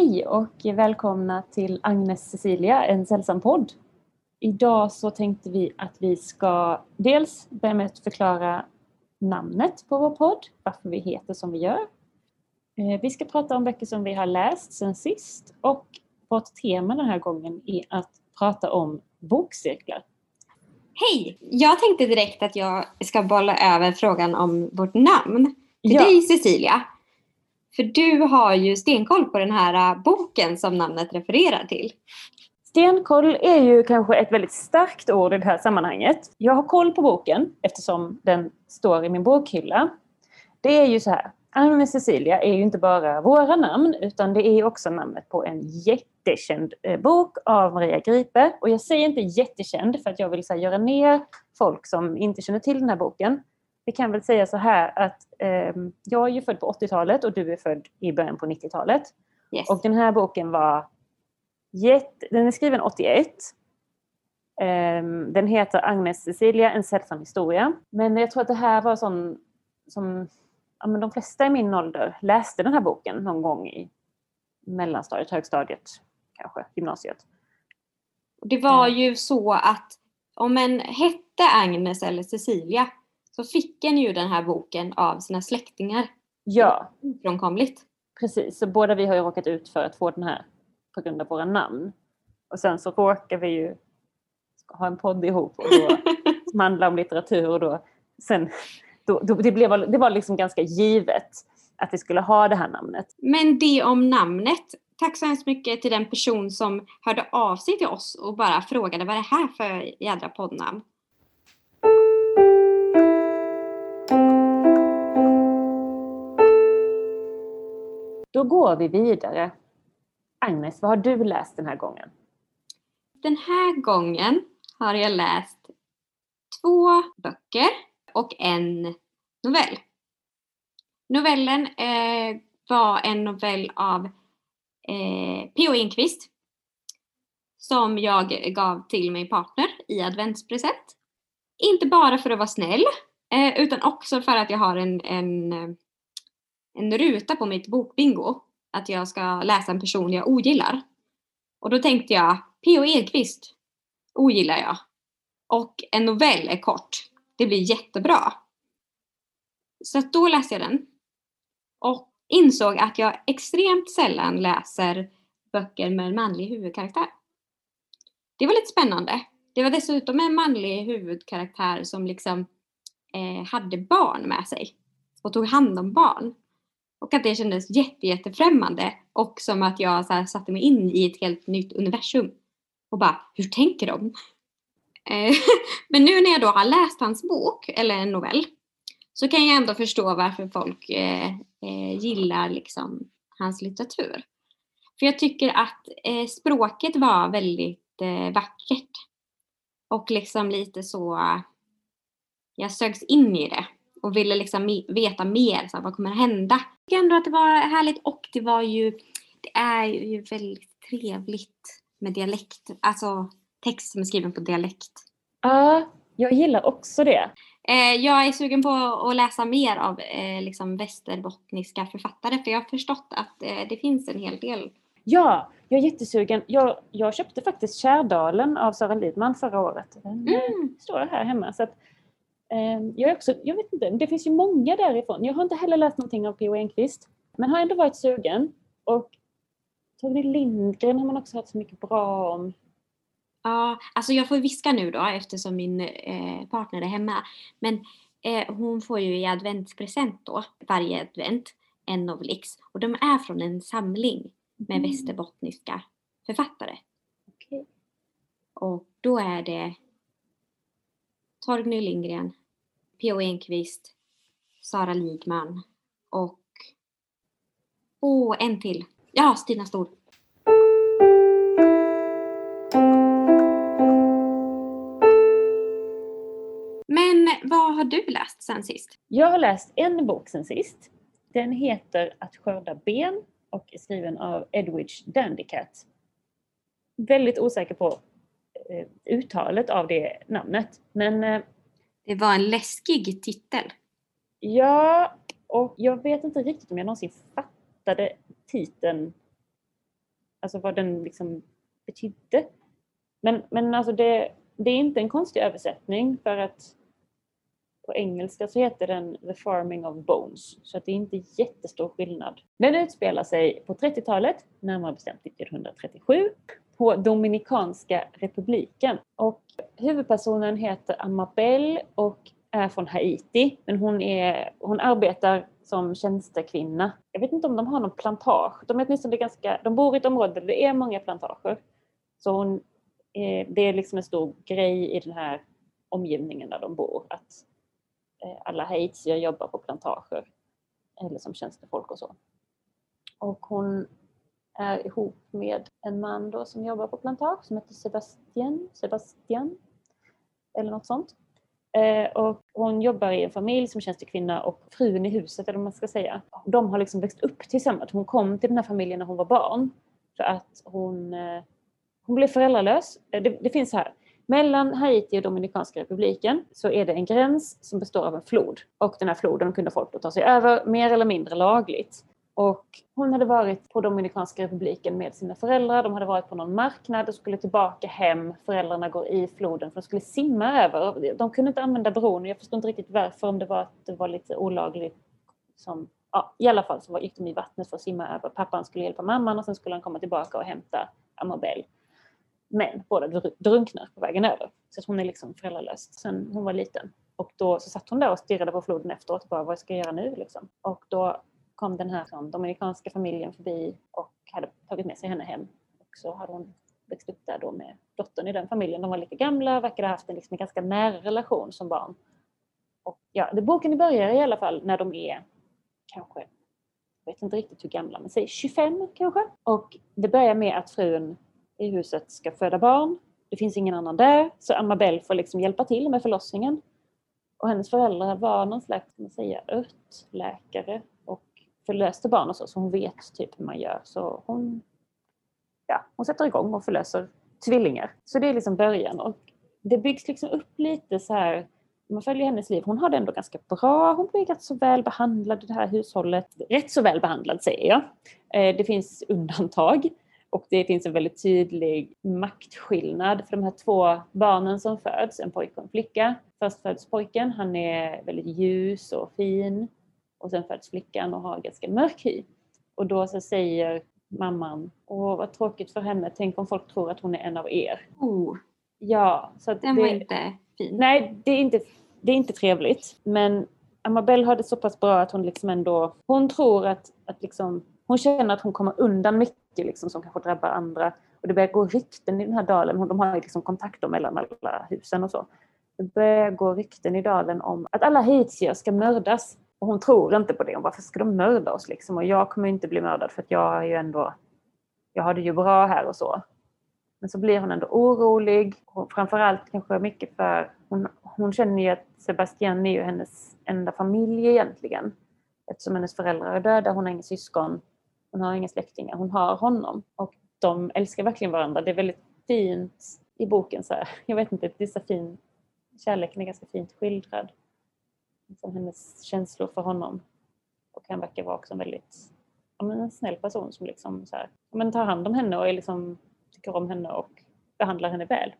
Hej och välkomna till Agnes Cecilia, en sällsam podd. Idag så tänkte vi att vi ska dels börja med att förklara namnet på vår podd, varför vi heter som vi gör. Eh, vi ska prata om böcker som vi har läst sen sist och vårt tema den här gången är att prata om bokcirklar. Hej! Jag tänkte direkt att jag ska bolla över frågan om vårt namn till Ja. dig Cecilia. För du har ju stenkoll på den här äh, boken som namnet refererar till. Stenkoll är ju kanske ett väldigt starkt ord i det här sammanhanget. Jag har koll på boken eftersom den står i min bokhylla. Det är ju så här, Agnes Cecilia är ju inte bara våra namn utan det är också namnet på en jättekänd eh, bok av Maria Gripe. Och jag säger inte jättekänd för att jag vill så här, göra ner folk som inte känner till den här boken. Vi kan väl säga så här att eh, jag är ju född på 80-talet och du är född i början på 90-talet. Yes. Och den här boken var jätte, den är skriven 81. Ehm, Den heter Agnes Cecilia, en sällsam historia. Men jag tror att det här var sån som ja, men de flesta i min ålder läste den här boken någon gång i mellanstadiet, högstadiet, kanske gymnasiet. Det var ju så att om en hette Agnes eller Cecilia så fick en ju den här boken av sina släktingar. Ja, Ofrånkomligt. precis. Så båda vi har ju råkat ut för att få den här på grund av våra namn. Och sen så råkar vi ju ha en podd ihop och då, som handlar om litteratur och då sen då, då, det, blev, det var liksom ganska givet att vi skulle ha det här namnet. Men det om namnet. Tack så hemskt mycket till den person som hörde av sig till oss och bara frågade vad är det här för jädra poddnamn? Då går vi vidare. Agnes, vad har du läst den här gången? Den här gången har jag läst två böcker och en novell. Novellen eh, var en novell av eh, P.O. Enquist som jag gav till min partner i adventspresent. Inte bara för att vara snäll eh, utan också för att jag har en, en, eh, en ruta på mitt bokbingo att jag ska läsa en person jag ogillar. Och då tänkte jag, P.O. Edqvist ogillar jag. Och en novell är kort. Det blir jättebra. Så att då läste jag den. Och insåg att jag extremt sällan läser böcker med en manlig huvudkaraktär. Det var lite spännande. Det var dessutom en manlig huvudkaraktär som liksom eh, hade barn med sig. Och tog hand om barn. Och att det kändes jätte, jättefrämmande. Och som att jag så här, satte mig in i ett helt nytt universum. Och bara, hur tänker de? Eh, men nu när jag då har läst hans bok, eller en novell, så kan jag ändå förstå varför folk eh, eh, gillar liksom hans litteratur. För jag tycker att eh, språket var väldigt eh, vackert. Och liksom lite så, jag sögs in i det och ville liksom veta mer, så här, vad kommer hända? Jag tycker ändå att det var härligt och det var ju, det är ju väldigt trevligt med dialekt, alltså text som är skriven på dialekt. Ja, jag gillar också det. Eh, jag är sugen på att läsa mer av eh, liksom västerbottniska författare för jag har förstått att eh, det finns en hel del. Ja, jag är jättesugen. Jag, jag köpte faktiskt Kärdalen av Sara Lidman förra året. Den Mm. står här hemma. Så att, jag, är också, jag vet inte, det finns ju många därifrån. Jag har inte heller läst någonting av P.O. Enquist. Men har ändå varit sugen. Och Torgny Lindgren har man också hört så mycket bra om. Ja, alltså jag får viska nu då eftersom min eh, partner är hemma. Men eh, hon får ju i adventspresent då, varje advent, en novellix. Och de är från en samling med Mm. västerbottniska författare. Okej. Och då är det Torgny Lindgren, P.O. Enquist, Sara Lidman och Åh, en till. Ja, Stina Stor. Men vad har du läst sen sist? Jag har läst en bok sen sist. Den heter Att skörda ben och är skriven av Edwidge Dandycat. Väldigt osäker på eh, uttalet av det namnet. Men eh, det var en läskig titel. ja, och jag vet inte riktigt om jag någonsin fattade titeln alltså vad den liksom betydde. Men, men alltså det, det är inte en konstig översättning för att på engelska så heter den The Farming of Bones, så att det är inte jättestor skillnad. Den utspelar sig på 30-talet, närmare bestämt 1937, på Dominikanska republiken. Och huvudpersonen heter Amabel och är från Haiti, men hon, är, hon arbetar som tjänstekvinna. Jag vet inte om de har någon plantage. De, är åtminstone ganska, de bor i ett område där det är många plantager. Så hon, eh, det är liksom en stor grej i den här omgivningen där de bor att eh, alla haitier jobbar på plantager eller som tjänstefolk och så. Och hon är ihop med en man då som jobbar på plantage som heter Sebastian, Sebastian eller något sånt. Eh, och hon jobbar i en familj som tjänstekvinna och frun i huset, eller vad man ska säga. De har liksom växt upp tillsammans. Hon kom till den här familjen när hon var barn. För att hon, eh, hon blev föräldralös. Eh, det, det finns här. Mellan Haiti och Dominikanska republiken så är det en gräns som består av en flod. Och den här floden kunde folk då ta sig över mer eller mindre lagligt. Och hon hade varit på Dominikanska republiken med sina föräldrar. De hade varit på någon marknad och skulle tillbaka hem. Föräldrarna går i floden för de skulle simma över. De kunde inte använda bron. Jag förstår inte riktigt varför, om det var att det var lite olagligt. Som, ja, I alla fall så gick de i vattnet för att simma över. Pappan skulle hjälpa mamman och sen skulle han komma tillbaka och hämta Amabel. Men båda drunknar på vägen över. Så hon är liksom föräldralös sen hon var liten. Och då så satt hon där och stirrade på floden efteråt och bara, vad ska jag göra nu liksom? Och då kom den här från dominikanska familjen förbi och hade tagit med sig henne hem. Och så hade hon växt upp där då med dottern i den familjen. De var lite gamla, verkade ha haft en, liksom en ganska nära relation som barn. Och ja, det boken börjar i alla fall när de är kanske, jag vet inte riktigt hur gamla, men säg 25 kanske. Och det börjar med att frun i huset ska föda barn. Det finns ingen annan där, så Amabel får liksom hjälpa till med förlossningen. Och hennes föräldrar var någon slags, man säga, örtläkare förlöste barn och så, så hon vet typ hur man gör. Så hon, ja, hon sätter igång och förlöser tvillingar. Så det är liksom början. Och det byggs liksom upp lite så här, man följer hennes liv. Hon har det ändå ganska bra. Hon blir rätt så väl behandlad i det här hushållet. Rätt så väl behandlad säger jag. Eh, det finns undantag. Och det finns en väldigt tydlig maktskillnad för de här två barnen som föds, en pojke och en flicka. Först föds pojken, han är väldigt ljus och fin och sen föds flickan och har ganska mörk hy. Och då så säger mamman, åh vad tråkigt för henne, tänk om folk tror att hon är en av er. Oh. Ja, så Den det, var inte fin. Nej, det är inte, det är inte trevligt. Men Amabel har det så pass bra att hon liksom ändå, hon tror att, att liksom, hon känner att hon kommer undan mycket liksom, som kanske drabbar andra. Och det börjar gå rykten i den här dalen, de har liksom kontakter mellan alla husen och så. Det börjar gå rykten i dalen om att alla haitier ska mördas. Och hon tror inte på det. Hon bara, varför ska de mörda oss liksom? Och jag kommer inte bli mördad för att jag är ju ändå, jag har det ju bra här och så. Men så blir hon ändå orolig. Och framförallt kanske mycket för, hon, hon känner ju att Sebastian är ju hennes enda familj egentligen. Eftersom hennes föräldrar är döda, hon har inga syskon, hon har inga släktingar, hon har honom. Och de älskar verkligen varandra. Det är väldigt fint i boken. Så här. Jag vet inte, det är så fin, kärleken är ganska fint skildrad liksom hennes känslor för honom. Och han verkar vara också en väldigt ja, men en snäll person som liksom så här, ja, men tar hand om henne och är liksom, tycker om henne och behandlar henne väl.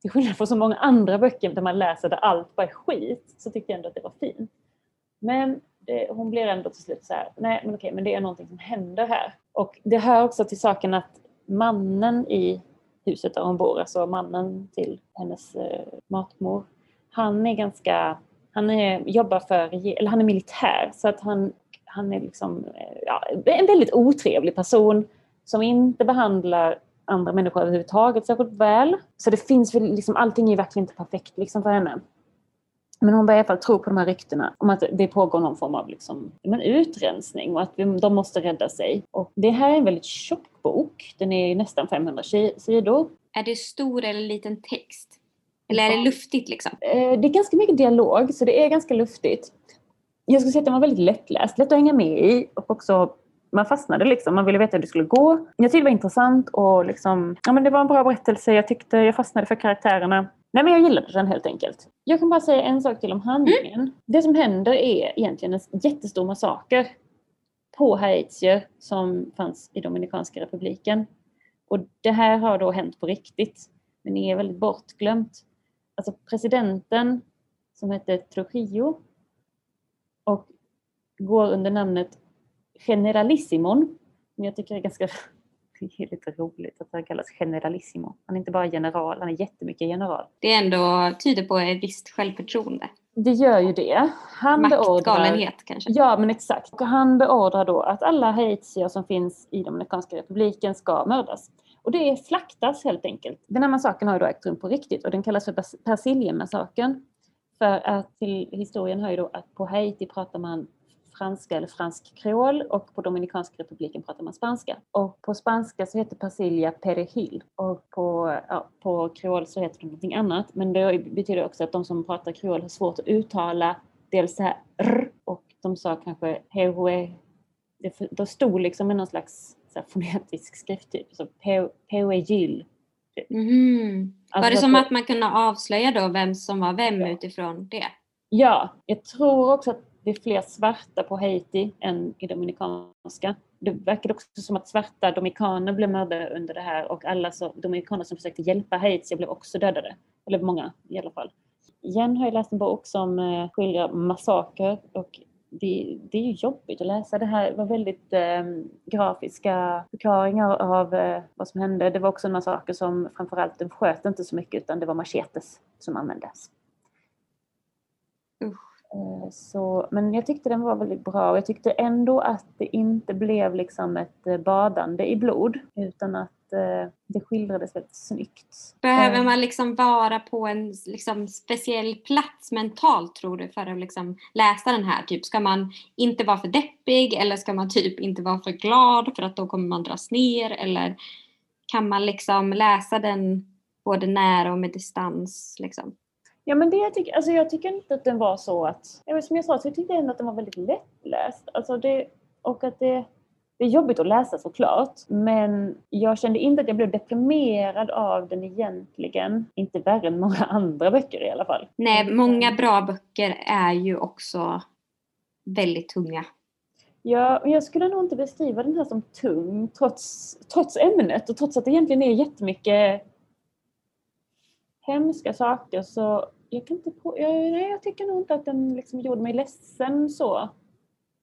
Till skillnad från så många andra böcker där man läser där allt bara är skit så tyckte jag ändå att det var fint. Men det, hon blir ändå till slut så här, nej men okej, men det är någonting som händer här. Och det hör också till saken att mannen i huset där hon bor, alltså mannen till hennes eh, matmor, han är ganska han är, jobbar för, eller han är militär så att han, han är liksom, eh, ja, en väldigt otrevlig person som inte behandlar andra människor överhuvudtaget särskilt väl. Så det finns väl liksom, allting är verkligen inte perfekt liksom för henne. Men hon börjar i alla fall tro på de här ryktena om att det pågår någon form av liksom, men utrensning och att de måste rädda sig. Och det här är en väldigt tjock bok. Den är nästan 500 sidor. Är det stor eller liten text? Eller är det luftigt liksom? Eh, det är ganska mycket dialog, så det är ganska luftigt. Jag skulle säga att den var väldigt lättläst, lätt att hänga med i och också man fastnade liksom, man ville veta hur det skulle gå. Jag tyckte det var intressant och liksom, ja men det var en bra berättelse, jag tyckte jag fastnade för karaktärerna. Nej men jag gillade den helt enkelt. Jag kan bara säga en sak till om handlingen. Mm. Det som händer är egentligen en jättestor massaker på haitier som fanns i Dominikanska republiken. Och det här har då hänt på riktigt, men är väldigt bortglömt. Alltså presidenten som hette Trujillo och går under namnet Generalissimon, som jag tycker är ganska det är lite roligt att han kallas generalissimo. Han är inte bara general, han är jättemycket general. Det ändå tyder på ett visst självförtroende. Det gör ju det. Han Maktgalenhet kanske? Ja, men exakt. Han beordrar då att alla haitier som finns i Dominikanska republiken ska mördas. Och det slaktas helt enkelt. Den här massakern har ju då ägt rum på riktigt och den kallas för Persiljemassakern. För att till historien hör ju då att på Haiti pratar man franska eller fransk kreol och på Dominikanska republiken pratar man spanska. Och på spanska så heter persilja perejil och på, ja, på kreol så heter det någonting annat. Men det betyder också att de som pratar kreol har svårt att uttala dels det här r och de sa kanske hehue. det, det stod liksom i någon slags så fonetisk skrifttyp, så peojil. Mm. Alltså Var det som att man kunde avslöja då vem som var vem ja. utifrån det? Ja, jag tror också att det är fler svarta på Haiti än i Dominikanska. Det verkar också som att svarta dominikaner blev mördade under det här och alla så, dominikaner som försökte hjälpa Haiti blev också dödade. Eller många i alla fall. Igen har jag läst en bok som eh, skildrar massaker och det, det, är ju jobbigt att läsa. Det här var väldigt eh, grafiska förklaringar av eh, vad som hände. Det var också några saker som framförallt, den sköt inte så mycket utan det var machetes som användes. Usch. Eh, så, men jag tyckte den var väldigt bra och jag tyckte ändå att det inte blev liksom ett eh, badande i blod utan att eh, det skildrades väldigt snyggt. Behöver man liksom vara på en liksom speciell plats mentalt tror du för att liksom läsa den här? Typ, ska man inte vara för deppig eller ska man typ inte vara för glad för att då kommer man dras ner eller kan man liksom läsa den både nära och med distans? Liksom? Ja men det jag tycker, alltså jag tycker inte att den var så att, som jag sa så jag tyckte ändå att den var väldigt lättläst. Alltså det, och att det, det är jobbigt att läsa såklart, men jag kände inte att jag blev deprimerad av den egentligen. Inte värre än många andra böcker i alla fall. Nej, många bra böcker är ju också väldigt tunga. Ja, men jag skulle nog inte beskriva den här som tung trots, trots ämnet och trots att det egentligen är jättemycket hemska saker så jag kan inte på, jag, nej, jag tycker nog inte att den liksom gjorde mig ledsen så.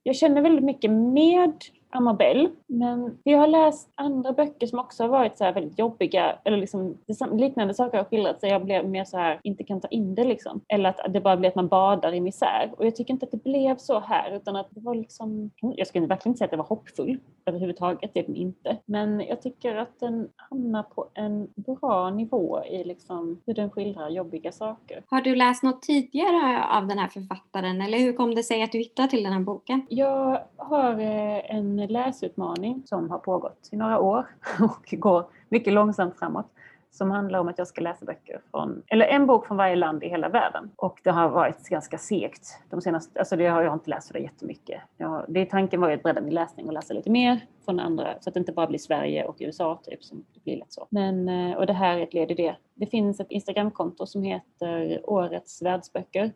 Jag känner väldigt mycket med Amabel. Men jag har läst andra böcker som också har varit så väldigt jobbiga, eller liksom liknande saker har skildrats så jag blev mer så här, inte kan ta in det liksom. Eller att det bara blir att man badar i misär. Och jag tycker inte att det blev så här, utan att det var liksom, jag skulle verkligen inte säga att det var hoppfull överhuvudtaget, det är den inte. Men jag tycker att den hamnar på en bra nivå i liksom hur den skildrar jobbiga saker. Har du läst något tidigare av den här författaren, eller hur kom det sig att du hittade till den här boken? Jag har eh, en läsutmaning som har pågått i några år och går mycket långsamt framåt som handlar om att jag ska läsa böcker från, eller en bok från varje land i hela världen. Och det har varit ganska segt de senaste, alltså det har jag inte läst så jättemycket. Jag, det, tanken var ju att bredda min läsning och läsa lite mer från andra, så att det inte bara blir Sverige och USA typ, som det blir lätt så. Men, eh, och det här är ett led i det. Det finns ett Instagramkonto som heter Årets världsböcker.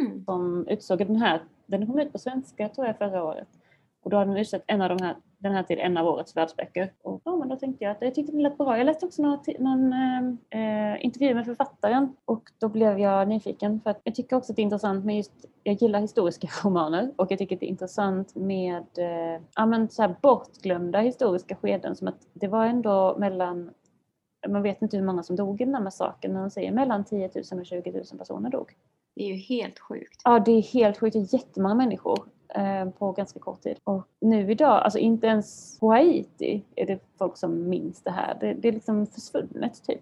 Mm. Som utsåg den här, den kom ut på svenska tror jag förra året. Och då hade den utsett en av de här, den här till en av årets världsböcker. Och ja, men då tänkte jag att jag tyckte den lät bra. Jag läste också någon, någon äh, intervju med författaren och då blev jag nyfiken för att jag tycker också att det är intressant med just, jag gillar historiska romaner och jag tycker att det är intressant med äh, ja, men så här bortglömda historiska skeden som att det var ändå mellan man vet inte hur många som dog i den här massakern, men de säger mellan 10 000 och 20 000 personer dog. Det är ju helt sjukt. Ja, det är helt sjukt. Det är jättemånga människor. Eh, på ganska kort tid. Och nu idag, alltså inte ens på Haiti är det folk som minns det här. Det, det är liksom försvunnet typ.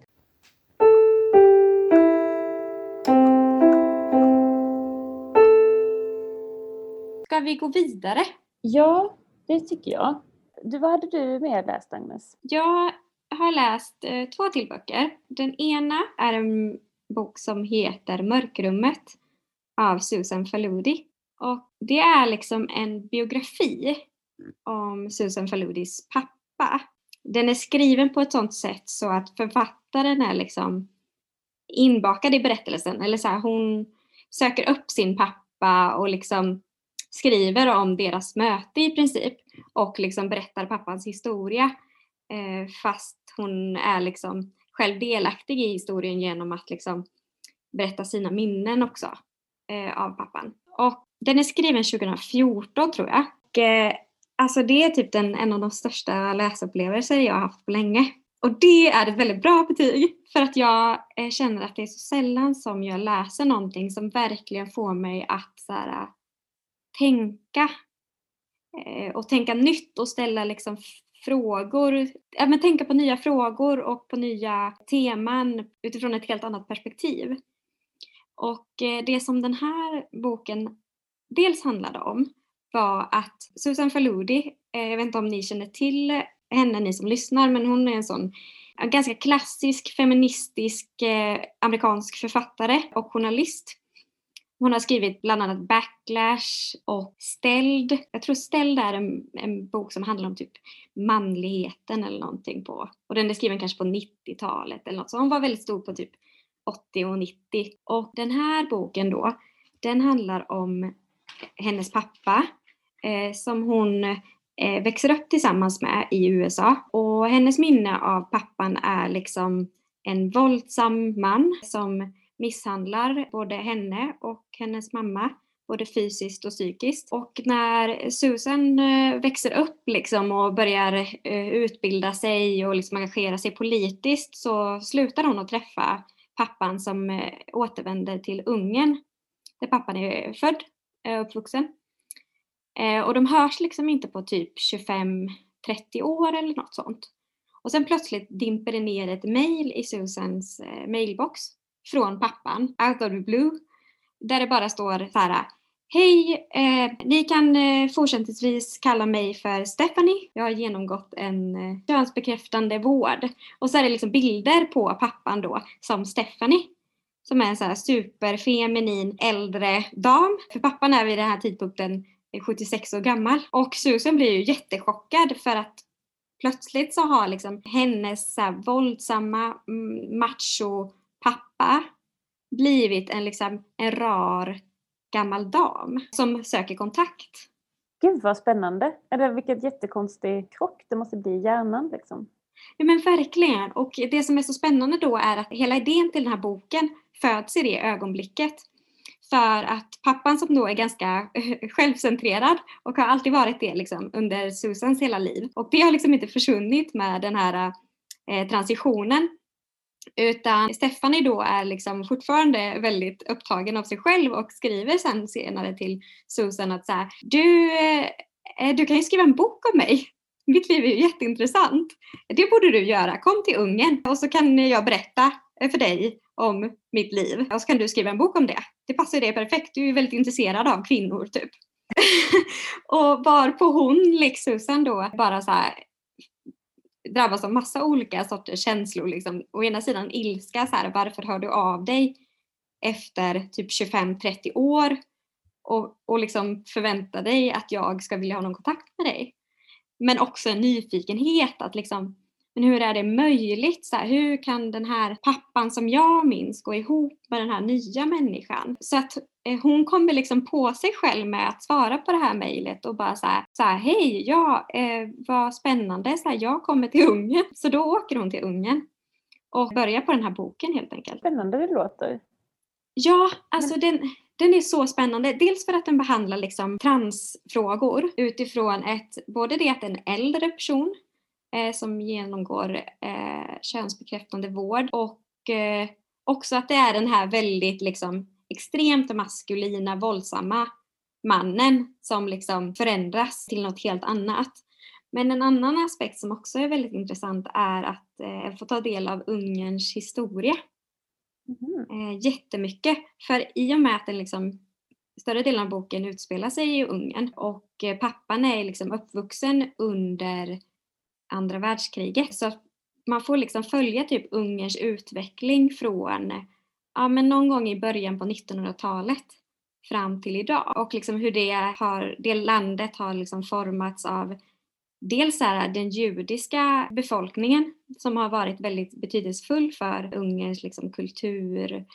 Ska vi gå vidare? Ja, det tycker jag. Du, vad hade du mer läst Agnes? Jag har läst eh, två till böcker. Den ena är en bok som heter Mörkrummet av Susan Faludi. Och det är liksom en biografi om Susan Faludis pappa. Den är skriven på ett sånt sätt så att författaren är liksom inbakad i berättelsen. Eller så här, hon söker upp sin pappa och liksom skriver om deras möte i princip och liksom berättar pappans historia. Eh, fast hon är liksom själv delaktig i historien genom att liksom berätta sina minnen också eh, av pappan. Och den är skriven 2014 tror jag. Och, eh, alltså det är typ den, en av de största läsupplevelser jag har haft på länge. Och det är ett väldigt bra betyg för att jag eh, känner att det är så sällan som jag läser någonting som verkligen får mig att så här, eh, tänka eh, och tänka nytt och ställa liksom frågor, ja, men tänka på nya frågor och på nya teman utifrån ett helt annat perspektiv. Och eh, det som den här boken dels handlade om var att Susan Faludi, eh, jag vet inte om ni känner till henne ni som lyssnar, men hon är en sån ganska klassisk feministisk eh, amerikansk författare och journalist. Hon har skrivit bland annat Backlash och Ställd. Jag tror Ställd är en, en bok som handlar om typ manligheten eller någonting på. Och den är skriven kanske på 90-talet eller något. Så hon var väldigt stor på typ 80 och 90. Och den här boken då, den handlar om hennes pappa eh, som hon eh, växer upp tillsammans med i USA. Och hennes minne av pappan är liksom en våldsam man som misshandlar både henne och hennes mamma både fysiskt och psykiskt. Och när Susan eh, växer upp liksom och börjar eh, utbilda sig och liksom engagera sig politiskt så slutar hon att träffa pappan som eh, återvänder till Ungern där pappan är född och uppvuxen. Eh, och de hörs liksom inte på typ 25-30 år eller något sånt. Och sen plötsligt dimper det ner ett mail i Susans eh, mailbox från pappan, out of the blue, där det bara står så här Hej, eh, ni kan eh, fortsättningsvis kalla mig för Stephanie. Jag har genomgått en eh, könsbekräftande vård. Och så är det liksom bilder på pappan då som Stephanie. Som är en så här superfeminin äldre dam. För pappan är vid den här tidpunkten 76 år gammal. Och Susan blir ju jättechockad för att plötsligt så har liksom hennes så här våldsamma mm, macho pappa blivit en, liksom, en rar gammal dam som söker kontakt. Gud vad spännande! Eller vilket jättekonstig krock det måste bli i hjärnan liksom. Ja men verkligen! Och det som är så spännande då är att hela idén till den här boken föds i det ögonblicket. För att pappan som då är ganska självcentrerad och har alltid varit det liksom under Susans hela liv. Och det har liksom inte försvunnit med den här eh, transitionen utan Stephanie då är liksom fortfarande väldigt upptagen av sig själv och skriver sen senare till Susan att så här, du, eh, eh, du kan ju skriva en bok om mig. Mitt liv är ju jätteintressant. Det borde du göra. Kom till Ungern och så kan jag berätta eh, för dig om mitt liv och så kan du skriva en bok om det. Det passar dig perfekt. Du är väldigt intresserad av kvinnor typ. och varpå hon, Lexusen Susan då, bara så här, drabbas av massa olika sorters känslor. Liksom. Å ena sidan ilska, så här, varför hör du av dig efter typ 25-30 år och, och liksom förväntar dig att jag ska vilja ha någon kontakt med dig. Men också en nyfikenhet att liksom, men hur är det möjligt? Så här, hur kan den här pappan som jag minns gå ihop med den här nya människan? Så att eh, hon kommer liksom på sig själv med att svara på det här mejlet och bara så här, så här hej, ja, eh, vad spännande, så här, jag kommer till Ungern. Så då åker hon till Ungern och börjar på den här boken helt enkelt. Spännande det låter. Ja, alltså den, den är så spännande. Dels för att den behandlar liksom transfrågor utifrån ett, både det att en äldre person eh, som genomgår eh, könsbekräftande vård och eh, också att det är den här väldigt liksom extremt maskulina, våldsamma mannen som liksom förändras till något helt annat. Men en annan aspekt som också är väldigt intressant är att eh, få ta del av Ungerns historia. Mm. Eh, jättemycket. För i och med att den liksom, större delen av boken utspelar sig i Ungern och eh, pappan är liksom uppvuxen under andra världskriget. Så man får liksom följa typ Ungerns utveckling från ja, men någon gång i början på 1900-talet fram till idag och liksom hur det, har, det landet har liksom formats av dels här, den judiska befolkningen som har varit väldigt betydelsefull för Ungerns liksom, kulturliv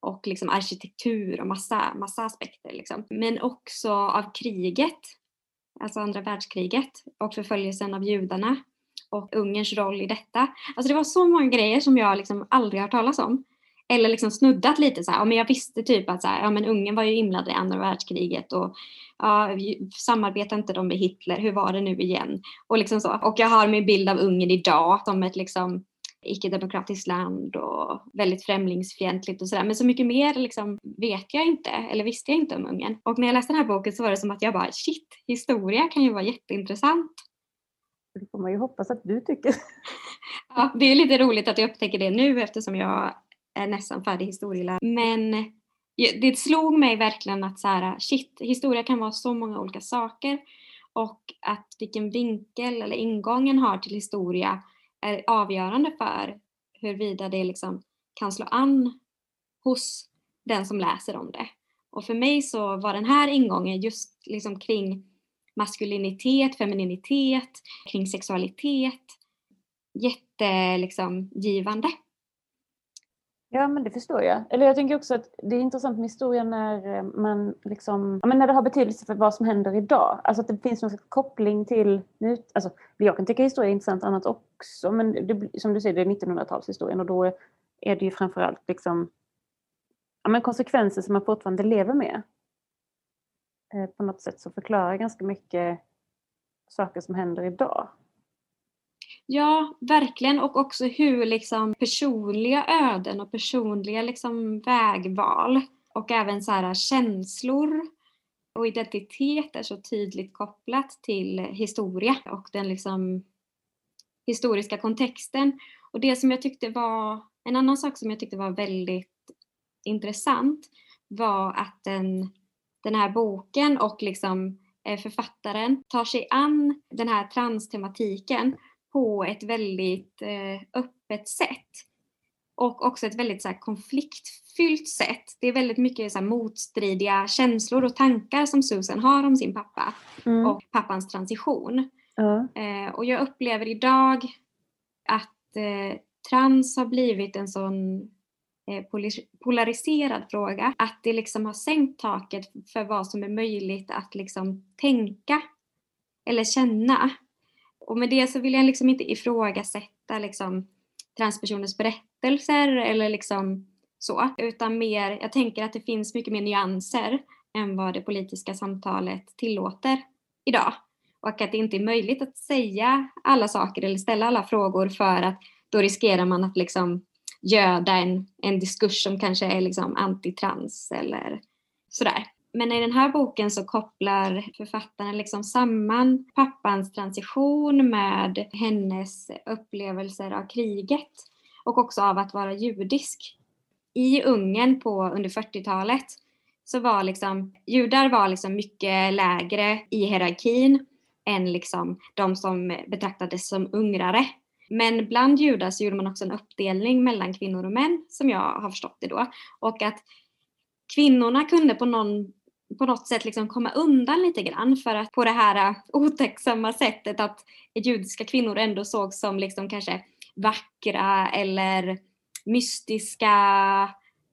och liksom arkitektur och massa, massa aspekter. Liksom. Men också av kriget alltså andra världskriget och förföljelsen av judarna och Ungerns roll i detta. Alltså det var så många grejer som jag liksom aldrig hört talas om. Eller liksom snuddat lite så här, ja, men jag visste typ att så här, ja, men Ungern var ju inblandad i andra världskriget och ja, samarbetade inte de med Hitler, hur var det nu igen? Och liksom så. Och jag har min bild av Ungern idag som ett liksom icke-demokratiskt land och väldigt främlingsfientligt och sådär. Men så mycket mer liksom vet jag inte, eller visste jag inte om Ungern. Och när jag läste den här boken så var det som att jag bara shit, historia kan ju vara jätteintressant. Det får man ju hoppas att du tycker. Ja, det är lite roligt att jag upptäcker det nu eftersom jag är nästan färdig historielärare. Men det slog mig verkligen att så här, shit, historia kan vara så många olika saker och att vilken vinkel eller ingången har till historia är avgörande för huruvida det liksom kan slå an hos den som läser om det. Och för mig så var den här ingången just liksom kring maskulinitet, femininitet, kring sexualitet jättegivande. liksom, givande. Ja, men det förstår jag. Eller jag tänker också att det är intressant med historia när eh, man liksom, ja, men när det har betydelse för vad som händer idag. Alltså att det finns någon koppling till nu. Alltså, jag kan tycka historia är intressant annat också, men det, som du säger, det är 1900-talshistorien och då är det ju framförallt liksom, ja, men konsekvenser som man fortfarande lever med. Eh, på något sätt så förklarar ganska mycket saker som händer idag. Ja, verkligen. Och också hur liksom personliga öden och personliga liksom vägval och även så här känslor och identitet är så tydligt kopplat till historia och den liksom historiska kontexten. Och det som jag tyckte var, en annan sak som jag tyckte var väldigt intressant var att den, den här boken och liksom eh, författaren tar sig an den här transtematiken på ett väldigt eh, öppet sätt. Och också ett väldigt så här, konfliktfyllt sätt. Det är väldigt mycket så här, motstridiga känslor och tankar som Susan har om sin pappa mm. och pappans transition. Mm. Eh, och jag upplever idag att eh, trans har blivit en sån eh, polariserad fråga. Att det liksom har sänkt taket för vad som är möjligt att liksom tänka eller känna. Och med det så vill jag liksom inte ifrågasätta liksom transpersoners berättelser eller liksom så, utan mer, jag tänker att det finns mycket mer nyanser än vad det politiska samtalet tillåter idag. Och att det inte är möjligt att säga alla saker eller ställa alla frågor för att då riskerar man att liksom göda en, en diskurs som kanske är liksom antitrans eller sådär. Men i den här boken så kopplar författaren liksom samman pappans transition med hennes upplevelser av kriget och också av att vara judisk. I Ungern på, under 40-talet så var liksom, judar var liksom mycket lägre i hierarkin än liksom de som betraktades som ungrare. Men bland judar så gjorde man också en uppdelning mellan kvinnor och män som jag har förstått det då. Och att kvinnorna kunde på någon på något sätt liksom komma undan lite grann för att på det här äh, otacksamma sättet att judiska kvinnor ändå sågs som liksom kanske vackra eller mystiska.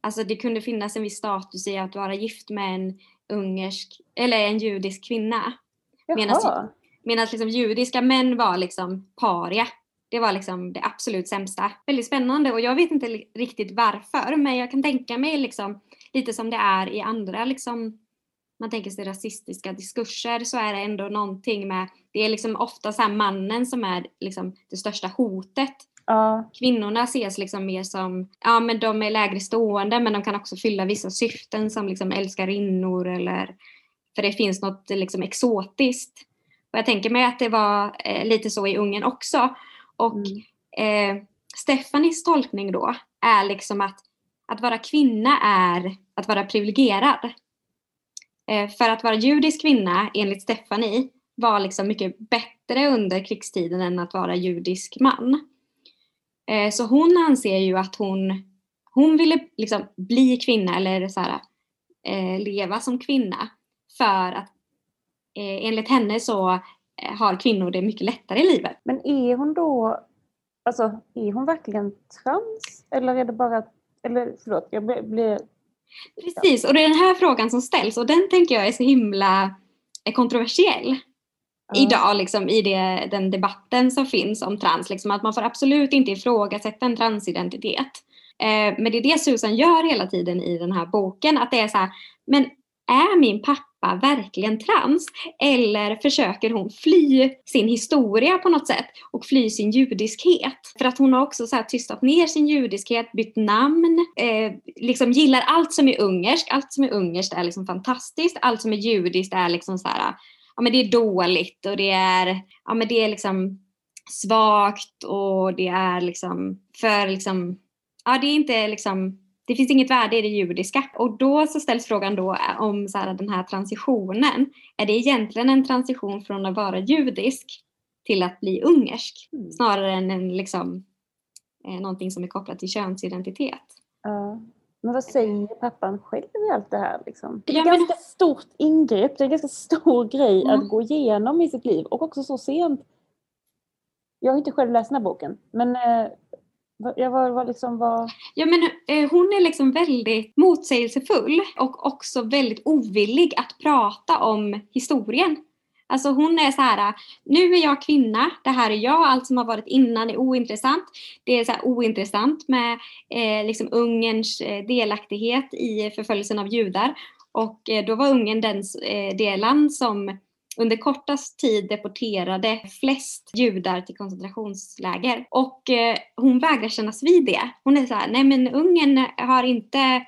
Alltså det kunde finnas en viss status i att vara gift med en ungersk eller en judisk kvinna. Medan liksom judiska män var liksom paria. Det var liksom det absolut sämsta. Väldigt spännande och jag vet inte riktigt varför men jag kan tänka mig liksom lite som det är i andra liksom man tänker sig rasistiska diskurser så är det ändå någonting med, det är liksom ofta så mannen som är liksom det största hotet. Uh. Kvinnorna ses liksom mer som, ja men de är lägre stående men de kan också fylla vissa syften som liksom älskarinnor eller för det finns något liksom exotiskt. Och jag tänker mig att det var eh, lite så i Ungern också. Och mm. eh, Stefanis tolkning då är liksom att att vara kvinna är att vara privilegierad. Eh, för att vara judisk kvinna, enligt Stephanie, var liksom mycket bättre under krigstiden än att vara judisk man. Eh, så hon anser ju att hon, hon ville liksom bli kvinna eller så här, eh, leva som kvinna för att enligt henne så har kvinnor det mycket lättare i livet. Men är hon då, alltså är hon verkligen trans? Eller är det bara, eller förlåt, jag blir Precis, och det är den här frågan som ställs och den tänker jag är så himla kontroversiell. idag liksom, i det, den debatten som finns om trans. Liksom, att man får absolut inte ifrågasätta en transidentitet. Eh, men det är det Susan gör hela tiden i den här boken. Att det är så här, men är min pappa verkligen trans? Eller försöker hon fly sin historia på något sätt och fly sin judiskhet? För att hon har också så här tystat ner sin judiskhet, bytt namn, eh, liksom gillar allt som är ungerskt. Allt som är ungerskt är liksom fantastiskt. Allt som är judiskt är liksom så här, ja men det är dåligt och det är, ja men det är liksom svagt och det är liksom för liksom, ja det är inte liksom det finns inget värde i det judiska. Och då så ställs frågan då om så här, den här transitionen, är det egentligen en transition från att vara judisk till att bli ungersk? Mm. Snarare än en, liksom, eh, någonting som är kopplat till könsidentitet. Ja. Men vad säger pappan själv i allt det här? Liksom? Det är ett ja, ganska men... stort ingrepp, det är en ganska stor grej mm. att gå igenom i sitt liv och också så sent. Jag har inte själv läst den här boken, men jag var, var liksom var... Ja men eh, hon är liksom väldigt motsägelsefull och också väldigt ovillig att prata om historien. Alltså hon är så här, nu är jag kvinna, det här är jag, allt som har varit innan är ointressant. Det är så här ointressant med eh, liksom Ungerns eh, delaktighet i förföljelsen av judar. Och eh, då var Ungern den, eh, det land som under kortast tid deporterade flest judar till koncentrationsläger. Och eh, hon vägrar kännas vid det. Hon är så här, nej men Ungern har inte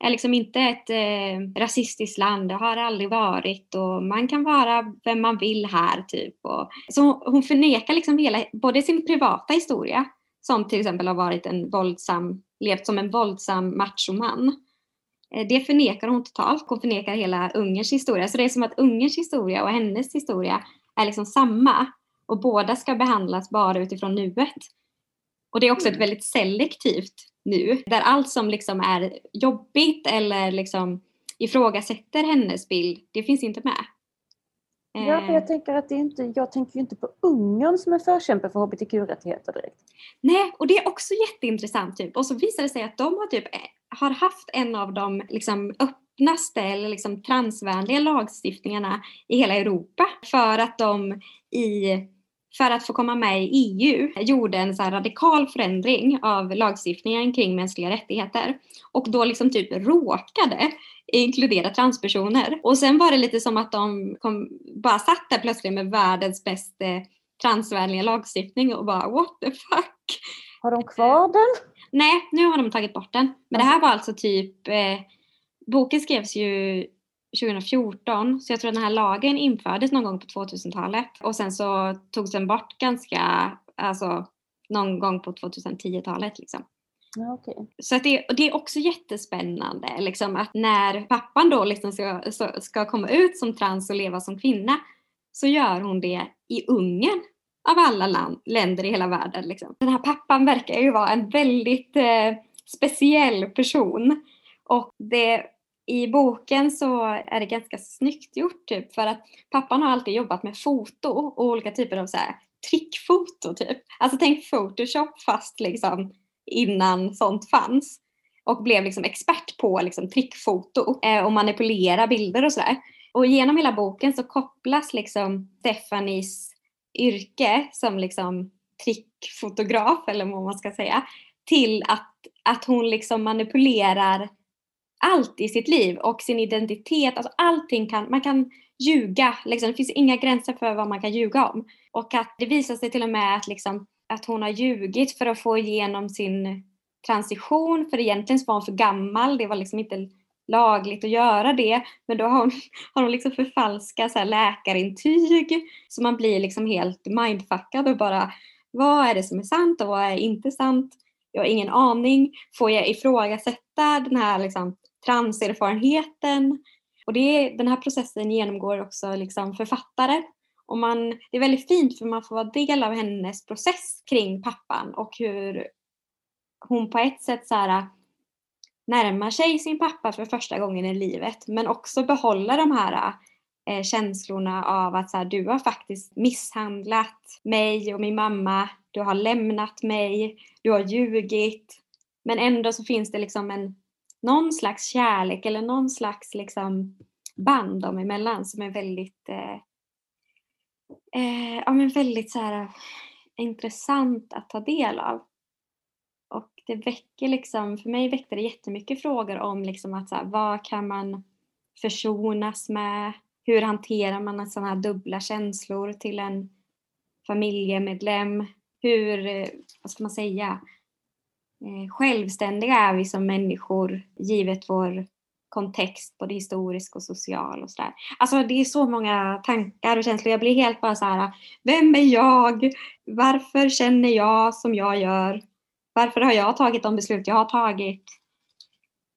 är liksom inte ett eh, rasistiskt land, det har det aldrig varit och man kan vara vem man vill här typ. Och, så hon förnekar liksom hela, både sin privata historia som till exempel har varit en våldsam, levt som en våldsam machoman det förnekar hon totalt. Hon förnekar hela Ungerns historia. Så det är som att Ungerns historia och hennes historia är liksom samma. Och båda ska behandlas bara utifrån nuet. Och det är också ett mm. väldigt selektivt nu. Där allt som liksom är jobbigt eller liksom ifrågasätter hennes bild, det finns inte med. Ja, för jag eh. tänker att det inte, jag tänker ju inte på Ungern som en förkämpe för hbtq-rättigheter direkt. Nej, och det är också jätteintressant. Typ. Och så visar det sig att de har, typ, har haft en av de liksom, öppnaste eller liksom, transvänliga lagstiftningarna i hela Europa. För att de i för att få komma med i EU gjorde en så radikal förändring av lagstiftningen kring mänskliga rättigheter och då liksom typ råkade inkludera transpersoner. Och sen var det lite som att de kom, bara satt där plötsligt med världens bästa transvänliga lagstiftning och bara what the fuck. Har de kvar den? Nej, nu har de tagit bort den. Men det här var alltså typ, eh, boken skrevs ju 2014 så jag tror att den här lagen infördes någon gång på 2000-talet och sen så togs den bort ganska, alltså någon gång på 2010-talet liksom. Ja, okay. Så att det, det, är också jättespännande liksom, att när pappan då liksom ska, ska komma ut som trans och leva som kvinna så gör hon det i Ungern av alla land, länder i hela världen. Liksom. Den här pappan verkar ju vara en väldigt eh, speciell person och det i boken så är det ganska snyggt gjort typ för att pappan har alltid jobbat med foto och olika typer av så här trickfoto typ. Alltså tänk photoshop fast liksom innan sånt fanns och blev liksom expert på liksom trickfoto eh, och manipulera bilder och sådär. Och genom hela boken så kopplas liksom Stephanies yrke som liksom trickfotograf eller vad man ska säga till att, att hon liksom manipulerar allt i sitt liv och sin identitet. Alltså allting kan, man kan ljuga. Liksom. Det finns inga gränser för vad man kan ljuga om. Och att det visar sig till och med att, liksom, att hon har ljugit för att få igenom sin transition. För egentligen var hon för gammal. Det var liksom inte lagligt att göra det. Men då har hon, har hon liksom förfalskat så här läkarintyg. Så man blir liksom helt mindfuckad och bara vad är det som är sant och vad är inte sant? Jag har ingen aning. Får jag ifrågasätta den här liksom transerfarenheten. Och det, den här processen genomgår också liksom författare. Och man, det är väldigt fint för man får vara del av hennes process kring pappan och hur hon på ett sätt så här, närmar sig sin pappa för första gången i livet men också behåller de här eh, känslorna av att så här, du har faktiskt misshandlat mig och min mamma, du har lämnat mig, du har ljugit. Men ändå så finns det liksom en någon slags kärlek eller någon slags liksom band dem emellan som är väldigt eh, eh, ja, men väldigt så här, eh, intressant att ta del av. Det väcker liksom, för mig väckte det jättemycket frågor om liksom att så här, vad kan man försonas med? Hur hanterar man sådana här dubbla känslor till en familjemedlem? Hur, eh, vad ska man säga, eh, självständiga är vi som människor givet vår kontext, både historisk och social och sådär. Alltså det är så många tankar och känslor. Jag blir helt bara så här, vem är jag? Varför känner jag som jag gör? Varför har jag tagit de beslut jag har tagit?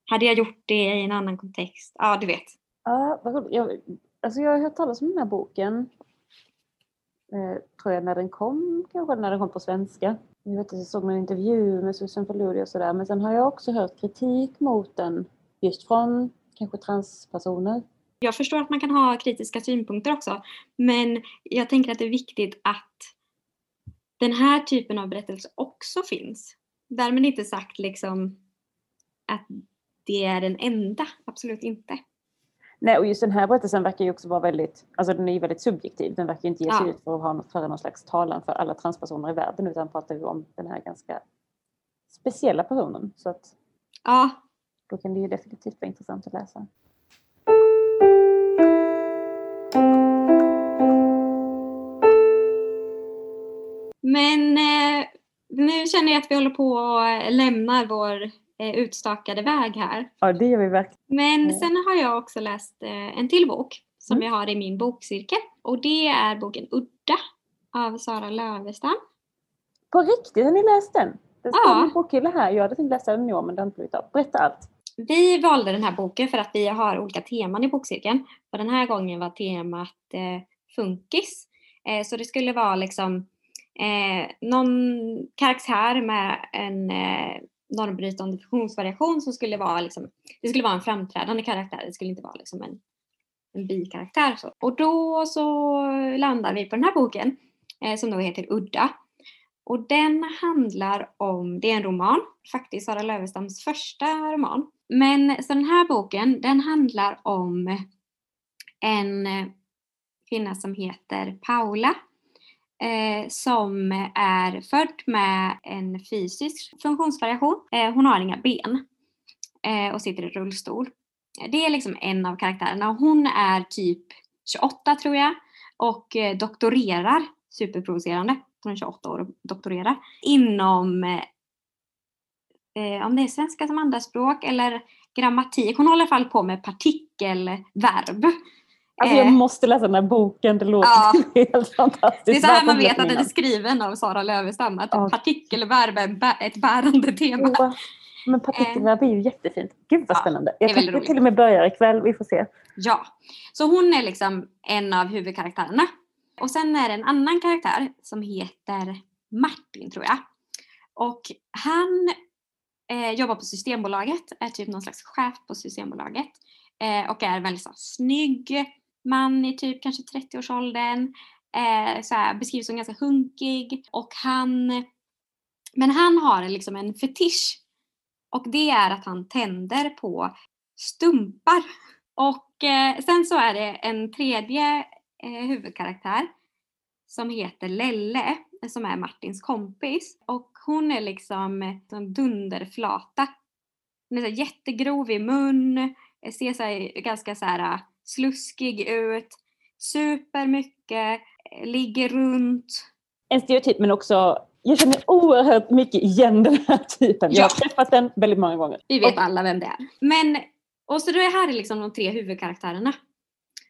Hade jag gjort det i en annan kontext? Ja, du vet. Ja. Jag, alltså jag har hört talas om den här boken. Eh, tror jag när den kom, kanske när den kom på svenska. Jag vet att jag såg en intervju med Susan Faludi och sådär. Men sen har jag också hört kritik mot den just från kanske transpersoner. Jag förstår att man kan ha kritiska synpunkter också. Men jag tänker att det är viktigt att den här typen av berättelser också finns. Därmed inte sagt liksom att det är den enda, absolut inte. Nej, och just den här berättelsen verkar ju också vara väldigt, alltså den är ju väldigt subjektiv. Den verkar inte ge sig ja. ut för att ha, föra någon slags talan för alla transpersoner i världen utan pratar ju om den här ganska speciella personen. Så att ja. Då kan det ju definitivt vara intressant att läsa. Men eh, nu känner jag att vi håller på att lämna vår eh, utstakade väg här. Ja, det gör vi verkligen. Men sen har jag också läst eh, en till bok som mm. jag har i min bokcirkel. Och det är boken Udda av Sara Lövestam. På riktigt, har ni läst den? Den står ja. i bokhylla här. Jag hade tänkt läsa den i år men det har inte blivit av. Berätta allt. Vi valde den här boken för att vi har olika teman i bokcirkeln. Och den här gången var temat eh, funkis. Eh, så det skulle vara liksom eh, någon karaktär med en eh, normbrytande funktionsvariation som skulle vara liksom, det skulle vara en framträdande karaktär, det skulle inte vara liksom en, en bikaraktär. Så. Och då så landar vi på den här boken eh, som då heter Udda. Och den handlar om, det är en roman, faktiskt Sara Lövestams första roman. Men så den här boken, den handlar om en eh, kvinna som heter Paula eh, som är född med en fysisk funktionsvariation. Eh, hon har inga ben eh, och sitter i rullstol. Det är liksom en av karaktärerna. Hon är typ 28 tror jag och eh, doktorerar, superprovocerande, hon är 28 år och doktorerar, inom eh, om det är svenska som andraspråk eller grammatik. Hon håller i alla fall på med partikelverb. Alltså jag eh, måste läsa den här boken, det låter ja. helt fantastiskt. Det är så här man vet att den är skriven av Sara Lövestam, att ja. partikelverb är ett bärande tema. Ja. Men partikelverb är ju jättefint. Gud vad spännande. Jag kanske till och med börjar ikväll, vi får se. Ja, så hon är liksom en av huvudkaraktärerna. Och sen är det en annan karaktär som heter Martin tror jag. Och han eh, jobbar på Systembolaget, är typ någon slags chef på Systembolaget. Eh, och är väldigt så, snygg man i typ kanske 30-årsåldern. Eh, så här, beskrivs som ganska hunkig. Och han, men han har liksom en fetisch. Och det är att han tänder på stumpar. Och eh, sen så är det en tredje eh, huvudkaraktär som heter Lelle som är Martins kompis. Och hon är liksom en dunderflata. Hon är så jättegrov i mun, ser så ganska så här sluskig ut, super mycket, ligger runt. En stereotyp men också jag känner oerhört mycket igen den här typen. Jag har träffat den väldigt många gånger. Vi vet alla vem det är. Men, och så är här liksom de tre huvudkaraktärerna.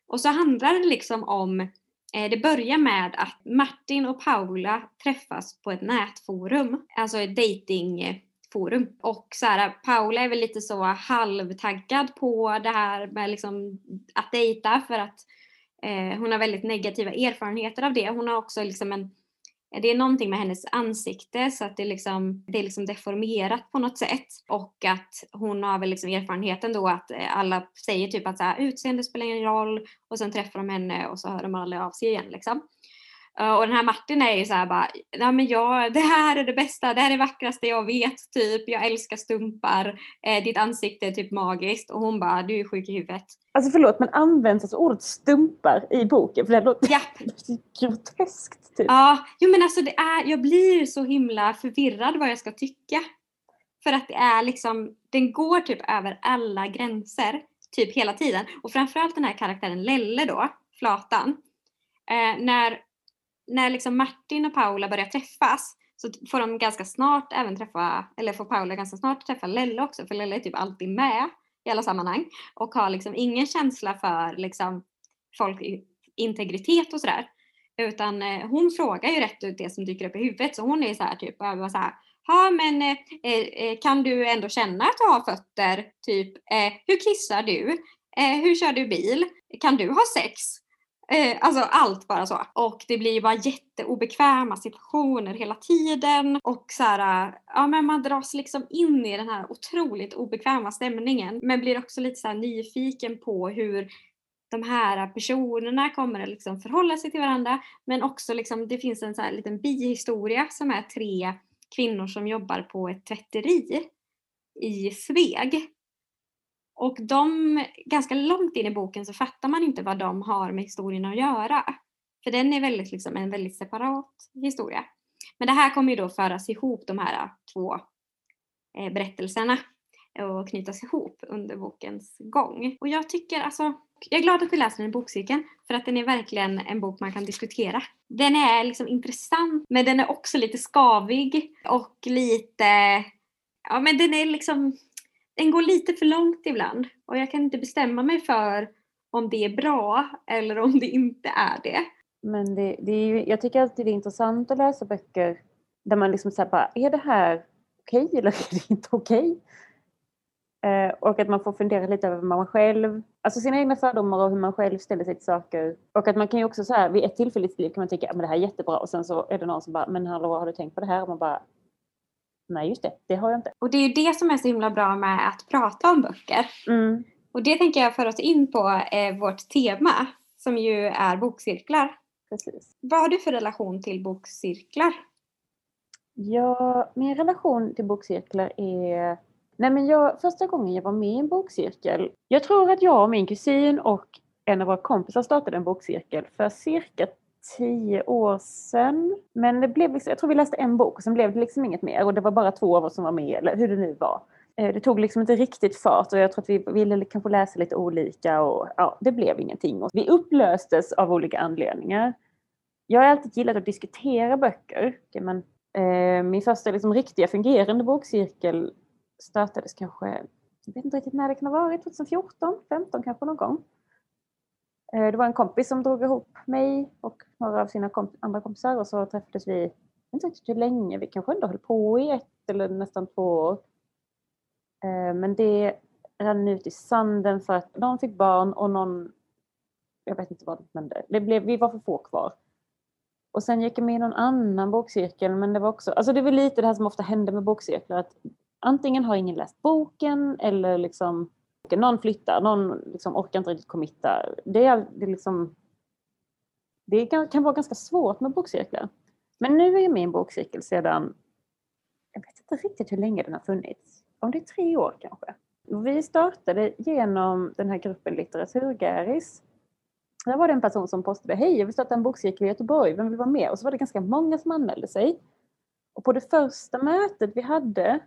Och så handlar det liksom om Eh, det börjar med att Martin och Paula träffas på ett nätforum, alltså ett forum. Och så här, Paula är väl lite så halvtaggad på det här med liksom att dejta för att eh, hon har väldigt negativa erfarenheter av det. Hon har också liksom en det är någonting med hennes ansikte så att det, liksom, det är liksom deformerat på något sätt. Och att hon har väl liksom erfarenheten då att eh, alla säger typ att så här, utseende spelar ingen roll och sen träffar de henne och så hör de aldrig av sig igen. Liksom. Uh, och den här Martin är ju såhär bara, ja men jag, det här är det bästa, det här är det vackraste jag vet, typ, jag älskar stumpar, eh, ditt ansikte är typ magiskt och hon bara, du är sjuk i huvudet. Alltså förlåt men används alltså ordet stumpar i boken? För det låter ja. groteskt. Typ. Ja, jo men alltså det är, jag blir så himla förvirrad vad jag ska tycka. För att det är liksom, den går typ över alla gränser, typ hela tiden. Och framförallt den här karaktären Lelle då, Flatan. Eh, när när liksom Martin och Paula börjar träffas så får de ganska snart även träffa, eller får Paula ganska snart träffa Lelle också för Lelle är typ alltid med i alla sammanhang och har liksom ingen känsla för liksom folk integritet och sådär. Utan eh, hon frågar ju rätt ut det som dyker upp i huvudet så hon är så här typ bara så Ja men eh, eh, kan du ändå känna att du har fötter? Typ eh, hur kissar du? Eh, hur kör du bil? Kan du ha sex? Eh, alltså allt bara så. Och det blir ju bara jätteobekväma situationer hela tiden. Och så här, ja men man dras liksom in i den här otroligt obekväma stämningen. Men blir också lite så nyfiken på hur de här personerna kommer att liksom förhålla sig till varandra. Men också liksom, det finns en så här liten bihistoria som är tre kvinnor som jobbar på ett tvätteri i Sveg. Och de, ganska långt in i boken så fattar man inte vad de har med historien att göra. För den är väldigt, liksom, en väldigt separat historia. Men det här kommer ju då föras ihop, de här två eh, berättelserna och knytas ihop under bokens gång. Och jag tycker alltså, jag är glad att vi läser den i bokcirkeln för att den är verkligen en bok man kan diskutera. Den är liksom intressant men den är också lite skavig och lite, ja men den är liksom den går lite för långt ibland och jag kan inte bestämma mig för om det är bra eller om det inte är det. Men det, det är ju, jag tycker alltid det är intressant att läsa böcker där man liksom säger bara, är det här okej okay, eller är det inte okej? Okay? Eh, och att man får fundera lite över man själv, alltså sina egna fördomar och hur man själv ställer sig till saker. Och att man kan ju också så här, vid ett tillfälle i sitt liv kan man tycka, att det här är jättebra och sen så är det någon som bara, men hallå har du tänkt på det här? Och man bara, nej just det, det har jag inte. Och det är ju det som är så himla bra med att prata om böcker. Mm. Och det tänker jag föra oss in på eh, vårt tema som ju är bokcirklar. Precis. Vad har du för relation till bokcirklar? Ja, min relation till bokcirklar är... Nej men jag, första gången jag var med i en bokcirkel, jag tror att jag och min kusin och en av våra kompisar startade en bokcirkel för cirka tio år sedan. Men det blev liksom, jag tror vi läste en bok och sen blev det liksom inget mer och det var bara två av oss som var med, eller hur det nu var. Eh, det tog liksom inte riktigt fart och jag tror att vi ville kanske läsa lite olika och ja, det blev ingenting. Och vi upplöstes av olika anledningar. Jag har alltid gillat att diskutera böcker. Men, eh, min första liksom, riktiga fungerande bokcirkel startades kanske, jag vet inte riktigt när det kan ha varit, 2014, 15 kanske någon gång. Eh, det var en kompis som drog ihop mig och några av sina komp andra kompisar och så träffades vi, jag vet inte riktigt hur länge, vi kanske ändå höll på i ett eller nästan två år. Eh, men det rann ut i sanden för att någon fick barn och någon, jag vet inte vad som hände, det blev, vi var för få kvar. Och sen gick jag med i någon annan bokcirkel men det var också, alltså det var lite det här som ofta händer med bokcirklar att antingen har ingen läst boken eller liksom någon flyttar, någon liksom orkar inte riktigt committa. Det, är, det, är liksom, det kan, kan vara ganska svårt med bokcirklar. Men nu är jag med i en bokcirkel sedan, jag vet inte riktigt hur länge den har funnits. Om det är tre år kanske. Vi startade genom den här gruppen Litteraturgäris. Där var det en person som postade, hej jag vill starta en bokcirkel i Göteborg, vem vill vara med? Och så var det ganska många som anmälde sig. Och på det första mötet vi hade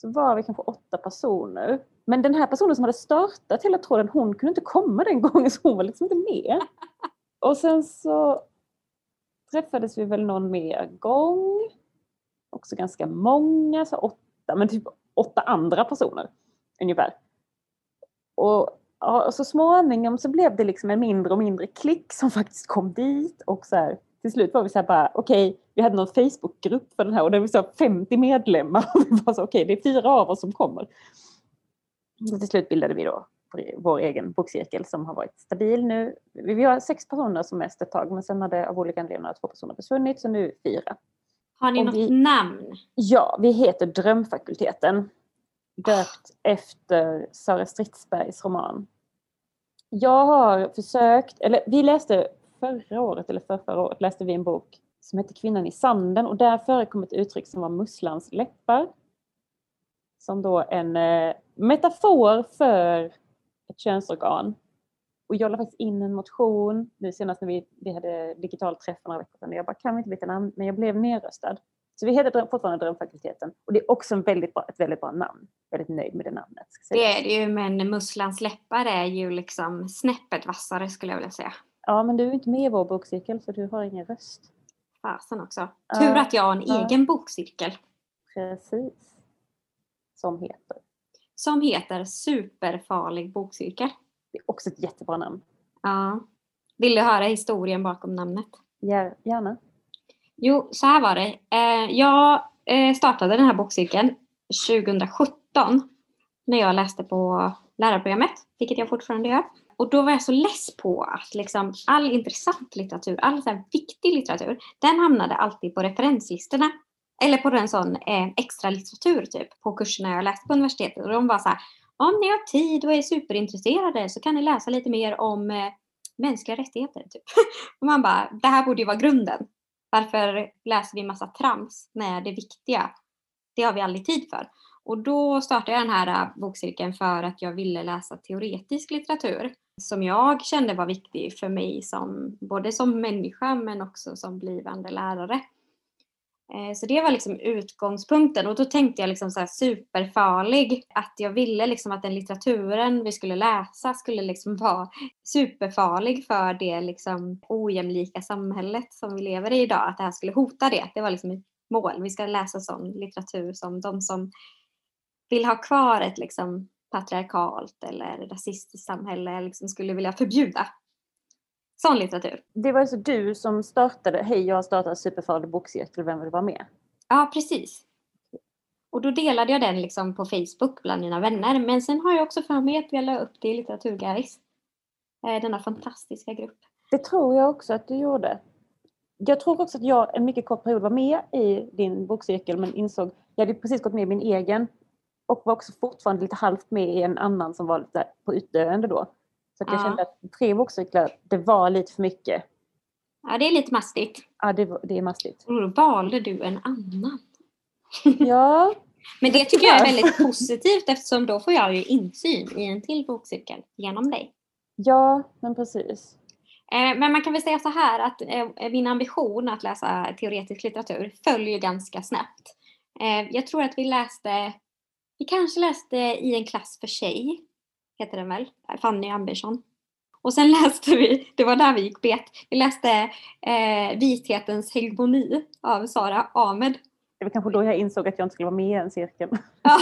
så var vi kanske åtta personer. Men den här personen som hade startat hela tråden, hon kunde inte komma den gången så hon var liksom inte med. Och sen så träffades vi väl någon mer gång. Också ganska många, så åtta, men typ åtta andra personer ungefär. Och, och så småningom så blev det liksom en mindre och mindre klick som faktiskt kom dit och så här, till slut var vi så här bara, okej, okay, vi hade någon Facebookgrupp för den här och det var så 50 medlemmar. Och vi var så, okej, okay, det är fyra av oss som kommer. Och till slut bildade vi då vår egen bokcirkel som har varit stabil nu. Vi har sex personer som mest ett tag men sen har det av olika anledningar två personer försvunnit så nu är vi fyra. Har ni och något vi, namn? Ja, vi heter Drömfakulteten. Döpt efter Sara Stridsbergs roman. Jag har försökt, eller vi läste förra året eller för förra året läste vi en bok som heter Kvinnan i sanden och där förekom ett uttryck som var musslans läppar. Som då en eh, metafor för ett könsorgan. Och jag la faktiskt in en motion nu senast när vi, vi hade digital träff för några veckor sedan. Jag bara, kan vi inte byta namn? Men jag blev nedröstad. Så vi heter fortfarande Drömfakulteten. Och det är också en väldigt bra, ett väldigt bra namn. Väldigt nöjd med det namnet. Det är det ju, men musslans läppar är ju liksom snäppet vassare skulle jag vilja säga. Ja, men du är inte med i vår bokcirkel så du har ingen röst. Fasen också. Tur att jag har en Ja. egen bokcirkel. Precis. Som heter. Som heter Superfarlig bokcirkel. Det är också ett jättebra namn. Ja. Vill du höra historien bakom namnet? Gär- Gärna. Jo, så här var det. Eh, jag eh, startade den här bokcirkeln 2017 när jag läste på lärarprogrammet, vilket jag fortfarande gör. Och då var jag så less på att liksom all intressant litteratur, all så här viktig litteratur, den hamnade alltid på referenslistorna. Eller på en sån eh, extra litteratur typ på kurserna jag läste på universitetet. Och de var så här, om ni har tid och är superintresserade så kan ni läsa lite mer om eh, mänskliga rättigheter. Typ. Och man bara, det här borde ju vara grunden. Varför läser vi massa trams när det viktiga, det har vi aldrig tid för. Och då startade jag den här äh, bokcirkeln för att jag ville läsa teoretisk litteratur som jag kände var viktig för mig som både som människa men också som blivande lärare. Eh, så det var liksom utgångspunkten och då tänkte jag liksom så här superfarlig att jag ville liksom att den litteraturen vi skulle läsa skulle liksom vara superfarlig för det liksom ojämlika samhället som vi lever i idag. Att det här skulle hota det. Det var liksom ett mål. Vi ska läsa sån litteratur som de som vill ha kvar ett liksom patriarkalt eller rasistiskt samhälle liksom skulle vilja förbjuda. Sån litteratur. Det var alltså du som startade, hej jag har startat superfarlig bokcirkel, vem vill vara med? Ja, precis. Och då delade jag den liksom på Facebook bland mina vänner. Men sen har jag också för mig att jag la upp det i Litteraturguys. Eh, Denna fantastiska grupp. Det tror jag också att du gjorde. Jag tror också att jag en mycket kort period var med i din bokcirkel men insåg, jag hade precis gått med i min egen och var också fortfarande lite halvt med i en annan som var lite på utdöende då. Så jag Ja. kände att tre bokcirklar, det var lite för mycket. Ja, det är lite mastigt. Ja, det, det är mastigt. Och då valde du en annan. Ja, Men det tycker jag är väldigt positivt eftersom då får jag ju insyn i en till bokcirkel genom dig. ja, men precis. Eh, Men man kan väl säga så här att eh, min ambition att läsa teoretisk litteratur följer ganska snabbt. Eh, Jag tror att vi läste, vi kanske läste i en klass för tjej, heter den väl, Fanny Andersson. Och sen läste vi, det var där vi gick bet, vi läste eh, Vithetens hegemoni av Sara Ahmed. Det var kanske då jag insåg att jag inte skulle vara med i den cirkeln. Ja,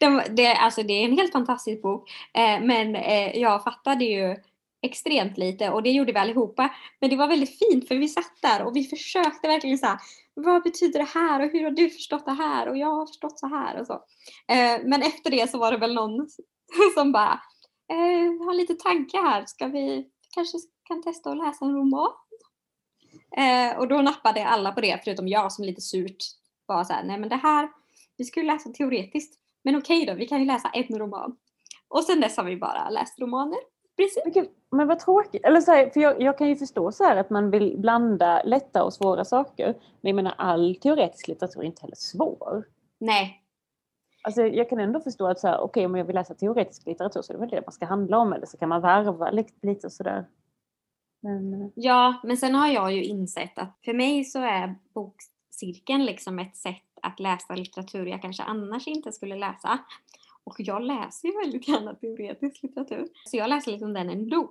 det, det, alltså det är en helt fantastisk bok. Eh, men eh, jag fattade ju extremt lite och det gjorde vi allihopa. Men det var väldigt fint för vi satt där och vi försökte verkligen så här, vad betyder det här och hur har du förstått det här och jag har förstått så här och så. Eh, men efter det så var det väl någon som bara, eh, har lite tankar här, ska vi kanske kan testa att läsa en roman? Eh, och då nappade alla på det förutom jag som lite surt var så här, nej men det här, vi skulle läsa teoretiskt. Men okej då, vi kan ju läsa en roman. Och sen dess har vi bara läst romaner. Precis men vad tråkigt. Eller så här, för jag, jag kan ju förstå så här att man vill blanda lätta och svåra saker. Men jag menar all teoretisk litteratur är inte heller svår. Nej, Alltså, jag kan ändå förstå att så här, okej, om jag vill läsa teoretisk litteratur så är det väl det man ska handla om. Eller så kan man varva lite, lite och sådär. Men, eh, ja, men sen har jag ju insett att för mig så är bokcirkeln liksom ett sätt att läsa litteratur jag kanske annars inte skulle läsa. Och jag läser ju väldigt gärna teoretisk litteratur. Så jag läser liksom den ändå.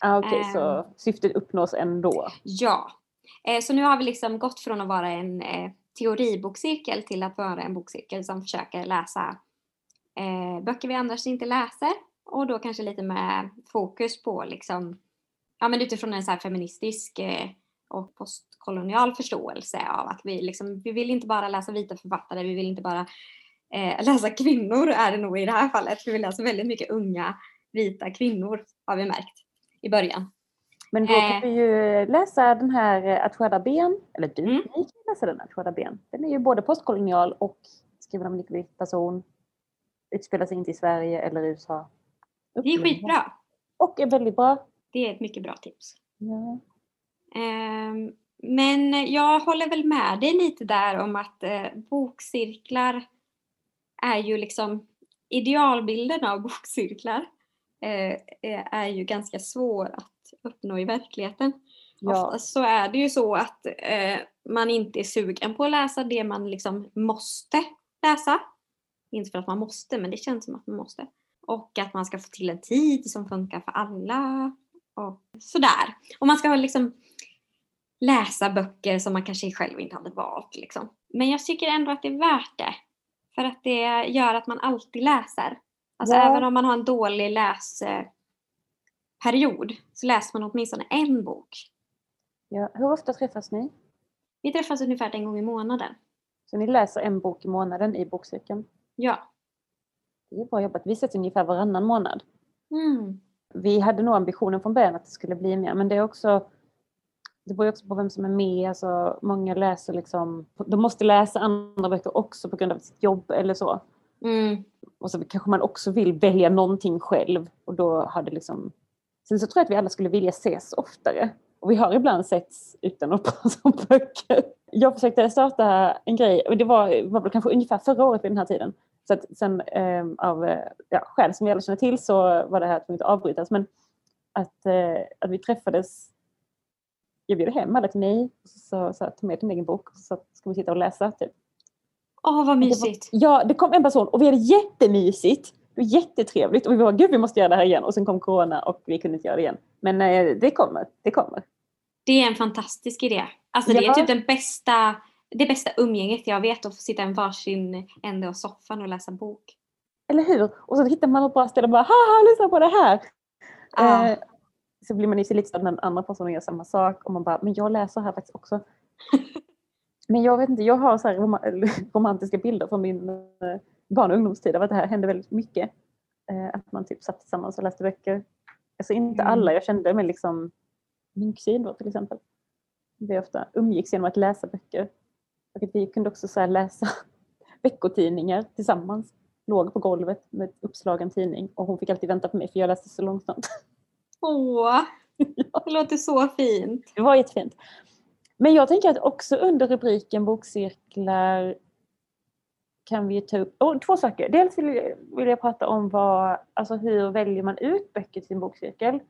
ah, okej, så Ehm. syftet uppnås ändå. Ja. Eh, så nu har vi liksom gått från att vara en eh, teoribokcirkel till att vara en bokcirkel som försöker läsa eh, böcker vi annars inte läser. Och då kanske lite med fokus på liksom, ja men utifrån en så feministisk eh, och postkolonial förståelse av att vi liksom, vi vill inte bara läsa vita författare, vi vill inte bara eh, läsa kvinnor är det nog i det här fallet. För vi läser väldigt mycket unga vita kvinnor har vi märkt i början. Men då kan Eh. vi ju läsa den här eh, Att skörda ben. Eller du, Mm. ni kan läsa den Att skörda ben. Den är ju både postkolonial och skriven av en icke-vit person. Utspelar sig inte i Sverige eller USA. Det är skitbra. Och är väldigt bra. Det är ett mycket bra tips. Ja. Ehm, men jag håller väl med dig lite där om att eh, bokcirklar är ju liksom idealbilden av bokcirklar eh, är ju ganska svår att uppnå i verkligheten. Ja. Oftast så är det ju så att eh, man inte är sugen på att läsa det man liksom måste läsa. Inte för att man måste, men det känns som att man måste. Och att man ska få till en tid som funkar för alla. Och sådär. Och man ska liksom läsa böcker som man kanske själv inte hade valt. Liksom. Men jag tycker ändå att det är värt det. För att det gör att man alltid läser. Alltså ja. även om man har en dålig läsperiod så läser man åtminstone en bok. Ja. Hur ofta träffas ni? Vi träffas ungefär en gång i månaden. Så ni läser en bok i månaden i bokcirkeln? Ja. Det är bra jobbat. Vi ses ungefär varannan månad. Mm. Vi hade nog ambitionen från början att det skulle bli mer men det är också det beror också på vem som är med. Alltså, många läser liksom, de måste läsa andra böcker också på grund av sitt jobb eller så. Mm. Och så kanske man också vill välja någonting själv och då har det liksom... Sen så tror jag att vi alla skulle vilja ses oftare. Och vi har ibland setts utan att prata om böcker. Jag försökte starta en grej, och det var, var väl kanske ungefär förra året vid den här tiden. Så att sen eh, av ja, skäl som vi alla känner till så var det här tvunget att avbrytas. Men att, eh, att vi träffades jag bjöd hem alla till mig och så sa ta med din egen bok och så ska vi sitta och läsa. Typ. Åh vad mysigt! Det var, ja, det kom en person och vi hade jättemysigt. Det var jättetrevligt och vi var gud vi måste göra det här igen och sen kom corona och vi kunde inte göra det igen. Men eh, det kommer, det kommer. Det är en fantastisk idé. Alltså det är typ den bästa, det bästa umgänget jag vet att få sitta en varsin ände av soffan och läsa bok. Eller hur? Och så hittar man ett bra ställe och bara haha lyssna på det här. Ah. Eh, så blir man ju lite när den andra personen gör samma sak och man bara, men jag läser här faktiskt också. men jag vet inte, jag har så romantiska bilder från min eh, barn och ungdomstid av att det här hände väldigt mycket. Eh, att man typ satt tillsammans och läste böcker. Alltså inte mm. alla jag kände, men liksom min kusin då till exempel. Vi ofta umgicks genom att läsa böcker. Och vi kunde också så läsa veckotidningar tillsammans. Låg på golvet med uppslagen tidning och hon fick alltid vänta på mig för jag läste så långsamt. Åh, det låter så fint. Det var jättefint. Men jag tänker att också under rubriken bokcirklar kan vi ta upp oh, två saker. Dels vill jag, vill jag prata om vad, alltså hur väljer man ut böcker till sin bokcirkel.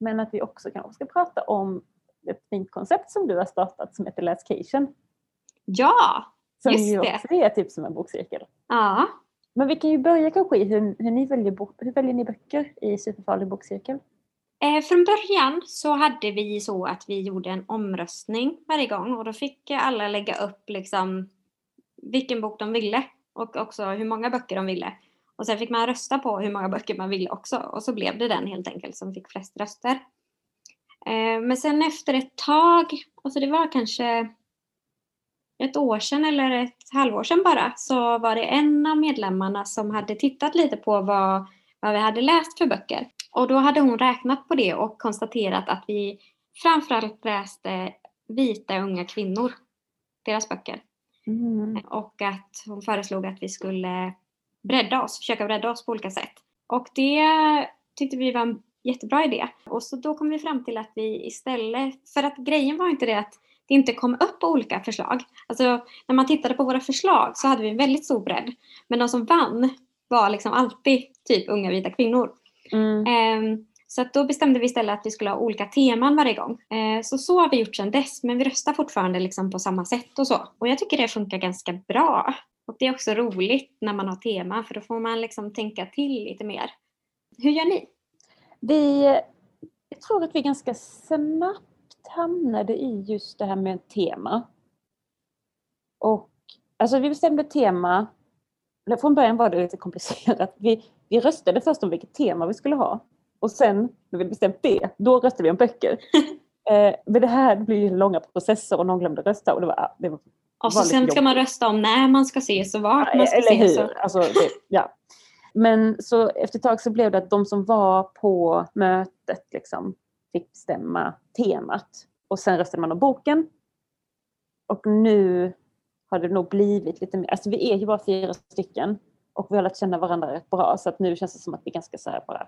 Men att vi också kanske ska prata om ett fint koncept som du har startat som heter Läscation. Ja, som just det! Som ju också är typ som en bokcirkel. Ja. Men vi kan ju börja kanske i hur, hur, ni väljer, hur väljer ni böcker i Superfarlig bokcirkel? Eh, från början så hade vi så att vi gjorde en omröstning varje gång och då fick alla lägga upp liksom vilken bok de ville och också hur många böcker de ville. Och sen fick man rösta på hur många böcker man ville också och så blev det den helt enkelt som fick flest röster. Eh, men sen efter ett tag, alltså det var kanske ett år sedan eller ett halvår sedan bara, så var det en av medlemmarna som hade tittat lite på vad, vad vi hade läst för böcker. Och då hade hon räknat på det och konstaterat att vi framförallt läste vita unga kvinnor, deras böcker. Mm. Och att hon föreslog att vi skulle bredda oss, försöka bredda oss på olika sätt. Och det tyckte vi var en jättebra idé. Och så då kom vi fram till att vi istället, för att grejen var inte det att det inte kom upp olika förslag. Alltså när man tittade på våra förslag så hade vi en väldigt stor bredd. Men de som vann var liksom alltid typ unga vita kvinnor. Mm. Ehm, så då bestämde vi istället att vi skulle ha olika teman varje gång. Ehm, så så har vi gjort sedan dess, men vi röstar fortfarande liksom på samma sätt och så. Och jag tycker det funkar ganska bra. Och det är också roligt när man har teman, för då får man liksom tänka till lite mer. Hur gör ni? Vi, jag tror att vi ganska snabbt hamnade i just det här med tema. Och alltså vi bestämde tema från början var det lite komplicerat. Vi, vi röstade först om vilket tema vi skulle ha. Och sen, när vi bestämt det, då röstade vi om böcker. eh, men det här blir långa processer och någon glömde rösta. Och det var, det var, och så sen ska man rösta om när man ska ses och vart man ska Eller ses. Hur? Alltså, det, ja. Men så efter ett tag så blev det att de som var på mötet liksom, fick bestämma temat. Och sen röstade man om boken. Och nu har det nog blivit lite mer, alltså vi är ju bara fyra stycken och vi har lärt känna varandra rätt bra så att nu känns det som att vi ganska så här bara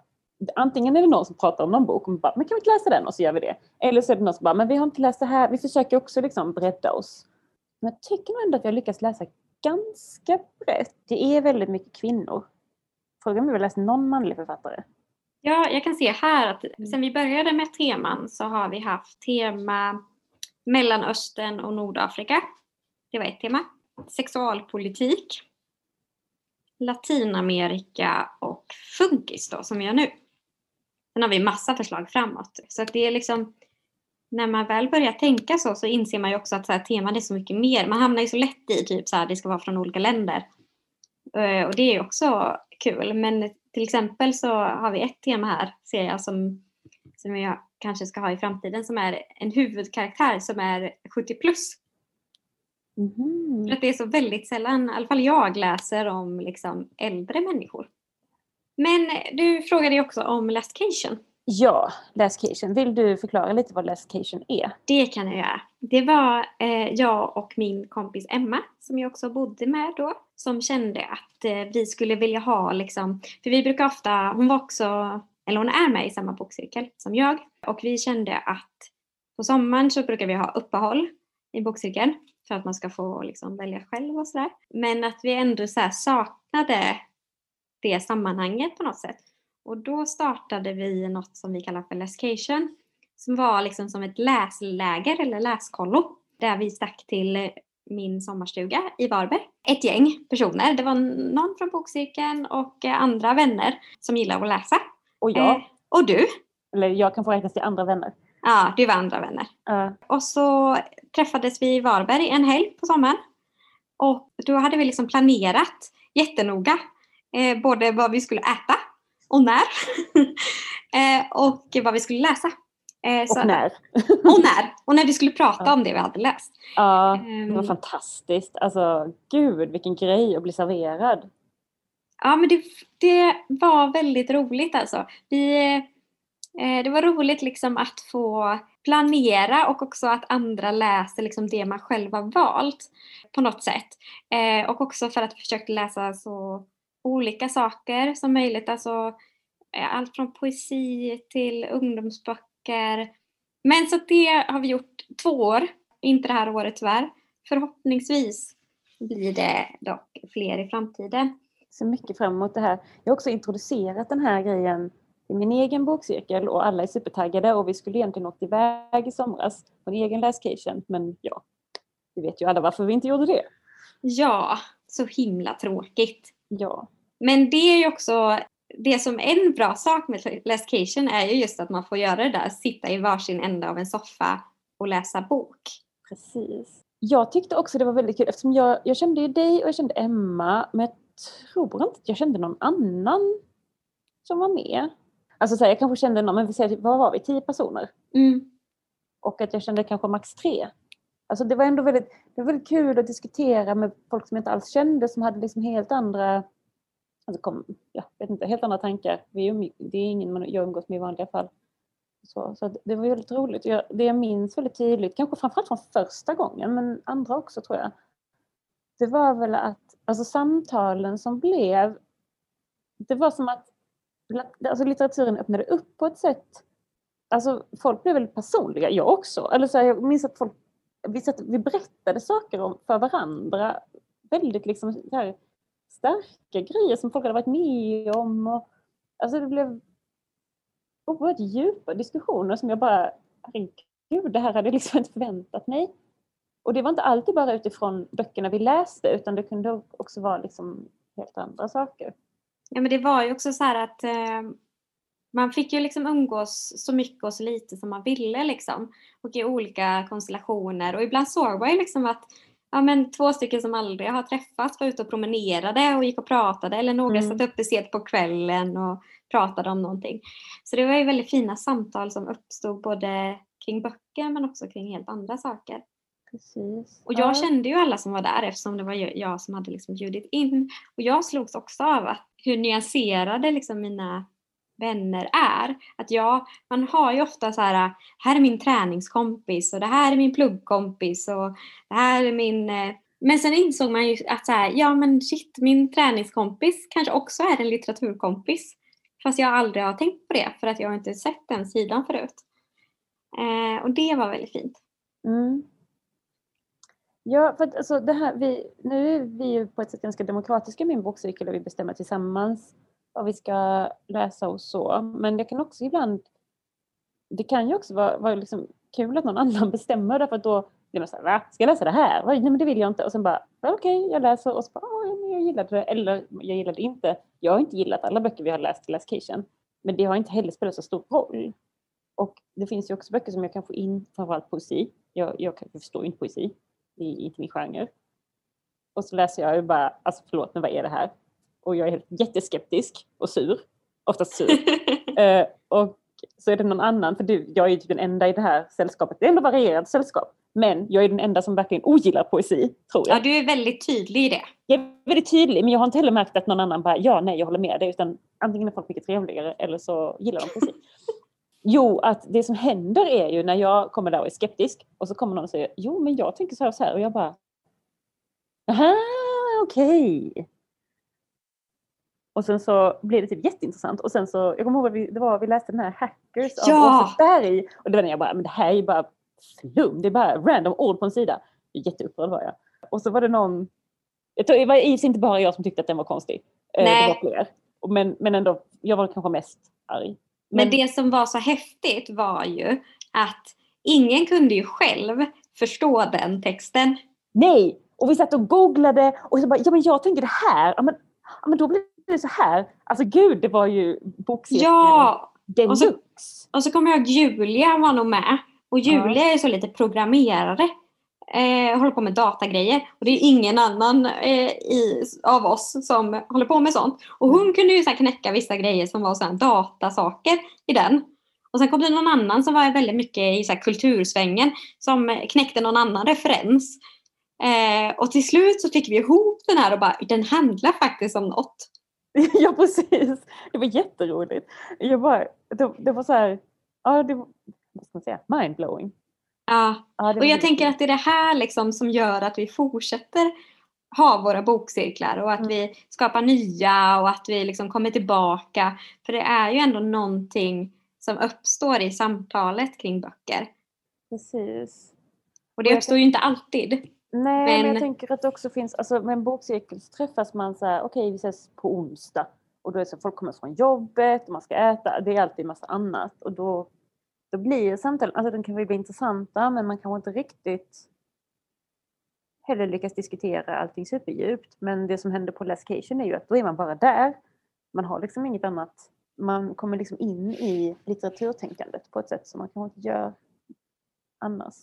antingen är det någon som pratar om någon bok och bara, men kan vi inte läsa den och så gör vi det. Eller så är det någon som bara, men vi har inte läst det här, vi försöker också liksom bredda oss. Men jag tycker nog ändå att jag lyckas läsa ganska brett. Det är väldigt mycket kvinnor. Frågan om vi har läst någon manlig författare. Ja, jag kan se här att sen vi började med teman så har vi haft tema Mellanöstern och Nordafrika. Det var ett tema. Sexualpolitik. Latinamerika och funkis då som vi gör nu. Sen har vi massa förslag framåt. Så att det är liksom när man väl börjar tänka så så inser man ju också att så här, teman är så mycket mer. Man hamnar ju så lätt i typ så här, det ska vara från olika länder. Eh, och det är ju också kul. Men till exempel så har vi ett tema här, ser jag, som, som jag kanske ska ha i framtiden som är en huvudkaraktär som är 70 plus. Mm. För att det är så väldigt sällan, i alla fall jag läser om liksom äldre människor. Men du frågade ju också om Lastcation. Ja, Lastcation. Vill du förklara lite vad Lastcation är? Det kan jag göra. Det var eh, jag och min kompis Emma, som jag också bodde med då, som kände att eh, vi skulle vilja ha liksom, för vi brukar ofta, hon var också, eller hon är med i samma bokcirkel som jag, och vi kände att på sommaren så brukar vi ha uppehåll i bokcirkeln för att man ska få liksom, välja själv och sådär. Men att vi ändå så saknade det sammanhanget på något sätt. Och då startade vi något som vi kallar för Lescation som var liksom som ett läsläger eller läskollo där vi stack till min sommarstuga i Varberg. Ett gäng personer. Det var någon från bokcirkeln och andra vänner som gillar att läsa. Och jag. Eh, och du. Eller jag kan få räknas till andra vänner. Ja, du var andra vänner. Uh. Och så träffades vi i Varberg en helg på sommaren. Och då hade vi liksom planerat jättenoga eh, både vad vi skulle äta och när. eh, och vad vi skulle läsa. Eh, och så, när. och när. Och när vi skulle prata ja. om det vi hade läst. Ja, det var um, fantastiskt. Alltså gud vilken grej att bli serverad. Ja men det, det var väldigt roligt alltså. Vi, eh, Eh, det var roligt liksom att få planera och också att andra läser liksom det man själv har valt på något sätt. Eh, och också för att vi försökte läsa så olika saker som möjligt. Alltså eh, allt från poesi till ungdomsböcker. Men så det har vi gjort två år, inte det här året tyvärr. Förhoppningsvis blir det dock fler i framtiden. Så mycket fram emot det här. Jag har också introducerat den här grejen i min egen bokcirkel och alla är supertaggade och vi skulle egentligen åkt iväg i somras på en egen läscation men ja, vi vet ju alla varför vi inte gjorde det. Ja, så himla tråkigt. Ja. Men det är ju också det som en bra sak med Lastcation är ju just att man får göra det där, sitta i varsin ända av en soffa och läsa bok. Precis. Jag tyckte också det var väldigt kul eftersom jag, jag kände ju dig och jag kände Emma men jag tror inte att jag kände någon annan som var med. Alltså så här, jag kanske kände någon, men vi säger, vad var vi, tio personer? Mm. Och att jag kände kanske max tre. Alltså det var ändå väldigt, det var väldigt kul att diskutera med folk som jag inte alls kände som hade liksom helt andra alltså kom, jag vet inte, helt andra tankar. Vi, det är ingen jag umgås med i vanliga fall. Så, så det var väldigt roligt. Jag, det jag minns väldigt tydligt, kanske framförallt från första gången, men andra också tror jag. Det var väl att alltså samtalen som blev, det var som att alltså litteraturen öppnade upp på ett sätt. Alltså folk blev väldigt personliga, jag också. Eller så här, jag minns att folk, vi, satt, vi berättade saker om, för varandra väldigt liksom så här, starka grejer som folk hade varit med om. Och, alltså det blev oerhört djupa diskussioner som jag bara, herregud, det här hade jag liksom inte förväntat mig. Och det var inte alltid bara utifrån böckerna vi läste utan det kunde också vara liksom helt andra saker. Ja men det var ju också så här att eh, man fick ju liksom umgås så mycket och så lite som man ville liksom. Och i olika konstellationer och ibland såg man ju liksom att ja, men två stycken som aldrig har träffats var ute och promenerade och gick och pratade eller några mm. satt uppe sent på kvällen och pratade om någonting. Så det var ju väldigt fina samtal som uppstod både kring böcker men också kring helt andra saker. Precis. Och jag ja. kände ju alla som var där eftersom det var jag som hade liksom bjudit in. Och jag slogs också av att hur nyanserade liksom mina vänner är. Att ja, man har ju ofta så här, här är min träningskompis och det här är min pluggkompis och det här är min eh, men sen insåg man ju att så här, ja men shit, min träningskompis kanske också är en litteraturkompis. Fast jag aldrig har tänkt på det för att jag inte sett den sidan förut. Eh, och det var väldigt fint. Mm. Ja, för att alltså det här, vi, nu är vi ju på ett sätt ganska demokratiska i min bokcirkel och vi bestämmer tillsammans vad vi ska läsa och så. Men det kan också ibland, det kan ju också vara, vara liksom kul att någon annan bestämmer därför att då blir man såhär, va? Ska jag läsa det här? Nej men det vill jag inte. Och sen bara, okej okay, jag läser och så bara, oh, jag gillade det. Eller jag gillade inte. Jag har inte gillat alla böcker vi har läst i Lastcation. Men det har inte heller spelat så stor roll. Och det finns ju också böcker som jag kan få in, framförallt poesi. Jag, jag, jag förstår inte poesi. Är inte min genre. Och så läser jag ju bara, alltså förlåt men vad är det här? Och jag är helt jätteskeptisk och sur. Oftast sur. uh, och så är det någon annan, för du, jag är ju typ den enda i det här sällskapet. Det är ändå varierat sällskap. Men jag är den enda som verkligen ogillar poesi, tror jag. Ja, du är väldigt tydlig i det. Jag är väldigt tydlig, men jag har inte heller märkt att någon annan bara, ja, nej, jag håller med dig. Utan antingen är folk mycket trevligare eller så gillar de poesi. Jo, att det som händer är ju när jag kommer där och är skeptisk och så kommer någon och säger jo men jag tänker så här och så här och jag bara Jaha, okej. Okay. Och sen så blev det typ jätteintressant och sen så, jag kommer ihåg att vi, det var, vi läste den här Hackers ja! av Åsa Berg och det var när jag bara, men det här är ju bara flum, det är bara random ord på en sida. Jätteupprörd var jag. Och så var det någon, jag tror, det var inte bara jag som tyckte att den var konstig. Eh, Nej. Det var fler. Men, men ändå, jag var kanske mest arg. Men det som var så häftigt var ju att ingen kunde ju själv förstå den texten. Nej, och vi satt och googlade och så bara, ja men jag tänker det här, ja men, ja, men då blir det så här. Alltså gud, det var ju bokcirkeln ja, deluxe. Och så, och så kommer jag ihåg Julia var nog med. Och Julia ja. är så lite programmerare eh, håller på med datagrejer. Och det är ingen annan eh, i, av oss som håller på med sånt. Och hon kunde ju så knäcka vissa grejer som var så datasaker i den. Och sen kom det någon annan som var väldigt mycket i så kultursvängen som knäckte någon annan referens. Eh, och till slut så fick vi ihop den här och bara, den handlar faktiskt om något. ja precis, det var jätteroligt. Jag bara, det, det var så här, ja det var, vad ska man säga, mindblowing. Ja, och jag tänker att det är det här liksom som gör att vi fortsätter ha våra bokcirklar och att mm. vi skapar nya och att vi liksom kommer tillbaka. För det är ju ändå någonting som uppstår i samtalet kring böcker. Precis. Och det uppstår ju inte alltid. Nej, men, men jag tänker att det också finns, alltså med en bokcirkel så träffas man så här, okej okay, vi ses på onsdag. Och då är det så folk kommer från jobbet och man ska äta, det är alltid massa annat. Och då då blir samtalen, alltså de kan väl bli intressanta men man kanske inte riktigt heller lyckas diskutera allting superdjupt. Men det som händer på Lascation är ju att då är man bara där. Man har liksom inget annat. Man kommer liksom in i litteraturtänkandet på ett sätt som man kanske inte gör annars.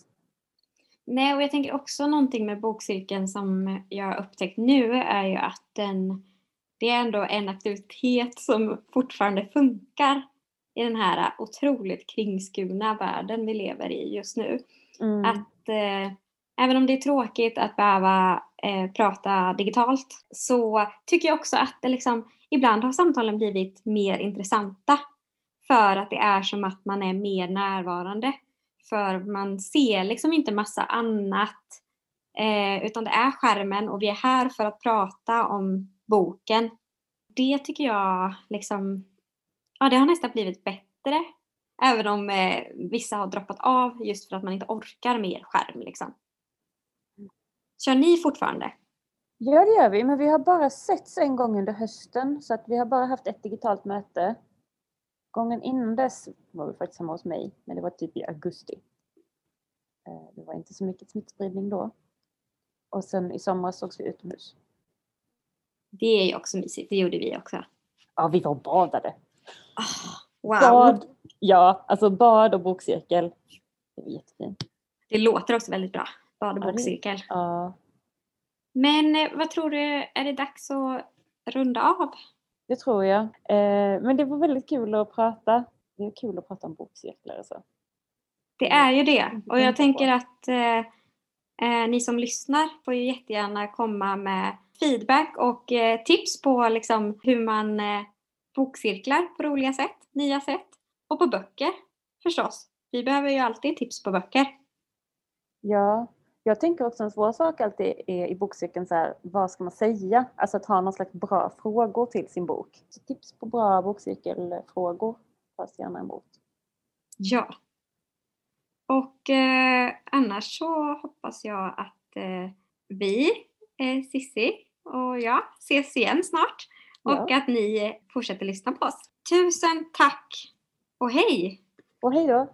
Nej, och jag tänker också någonting med bokcirkeln som jag har upptäckt nu är ju att den, det är ändå en aktivitet som fortfarande funkar i den här otroligt kringskurna världen vi lever i just nu. Mm. Att eh, även om det är tråkigt att behöva eh, prata digitalt så tycker jag också att det liksom, ibland har samtalen blivit mer intressanta. För att det är som att man är mer närvarande. För man ser liksom inte massa annat eh, utan det är skärmen och vi är här för att prata om boken. Det tycker jag liksom ja, det har nästan blivit bättre. Även om eh, vissa har droppat av just för att man inte orkar mer skärm. Liksom. Kör ni fortfarande? Ja, det gör vi, men vi har bara setts en gång under hösten. Så att vi har bara haft ett digitalt möte. Gången innan dess var vi faktiskt hemma hos mig, men det var typ i augusti. Eh, det var inte så mycket smittspridning då. Och sen i somras sågs vi utomhus. Det är ju också mysigt, det gjorde vi också. Ja, vi var badade. Oh, wow! Bad, ja, alltså bad och bokcirkel. Det jättefint. Det låter också väldigt bra. Bad och bokcirkel. Ja. Men eh, vad tror du, är det dags att runda av? Det tror jag. Eh, men det var väldigt kul att prata. Det är kul att prata om bokcirklar och så. Det är ju det. Och jag tänker att eh, eh, ni som lyssnar får ju jättegärna komma med feedback och eh, tips på liksom, hur man eh, bokcirklar på roliga sätt, nya sätt. Och på böcker förstås. Vi behöver ju alltid tips på böcker. Ja, Jag tänker också en svår sak alltid är i bokcirkeln så här, vad ska man säga? Alltså att ha någon slags bra frågor till sin bok. Så tips på bra bokcirkelfrågor tas gärna emot. Ja. Och eh, annars så hoppas jag att eh, vi, eh, Sissi och jag, ses igen snart. Ja. Och att ni fortsätter lyssna på oss. Tusen tack och hej! Och hej då!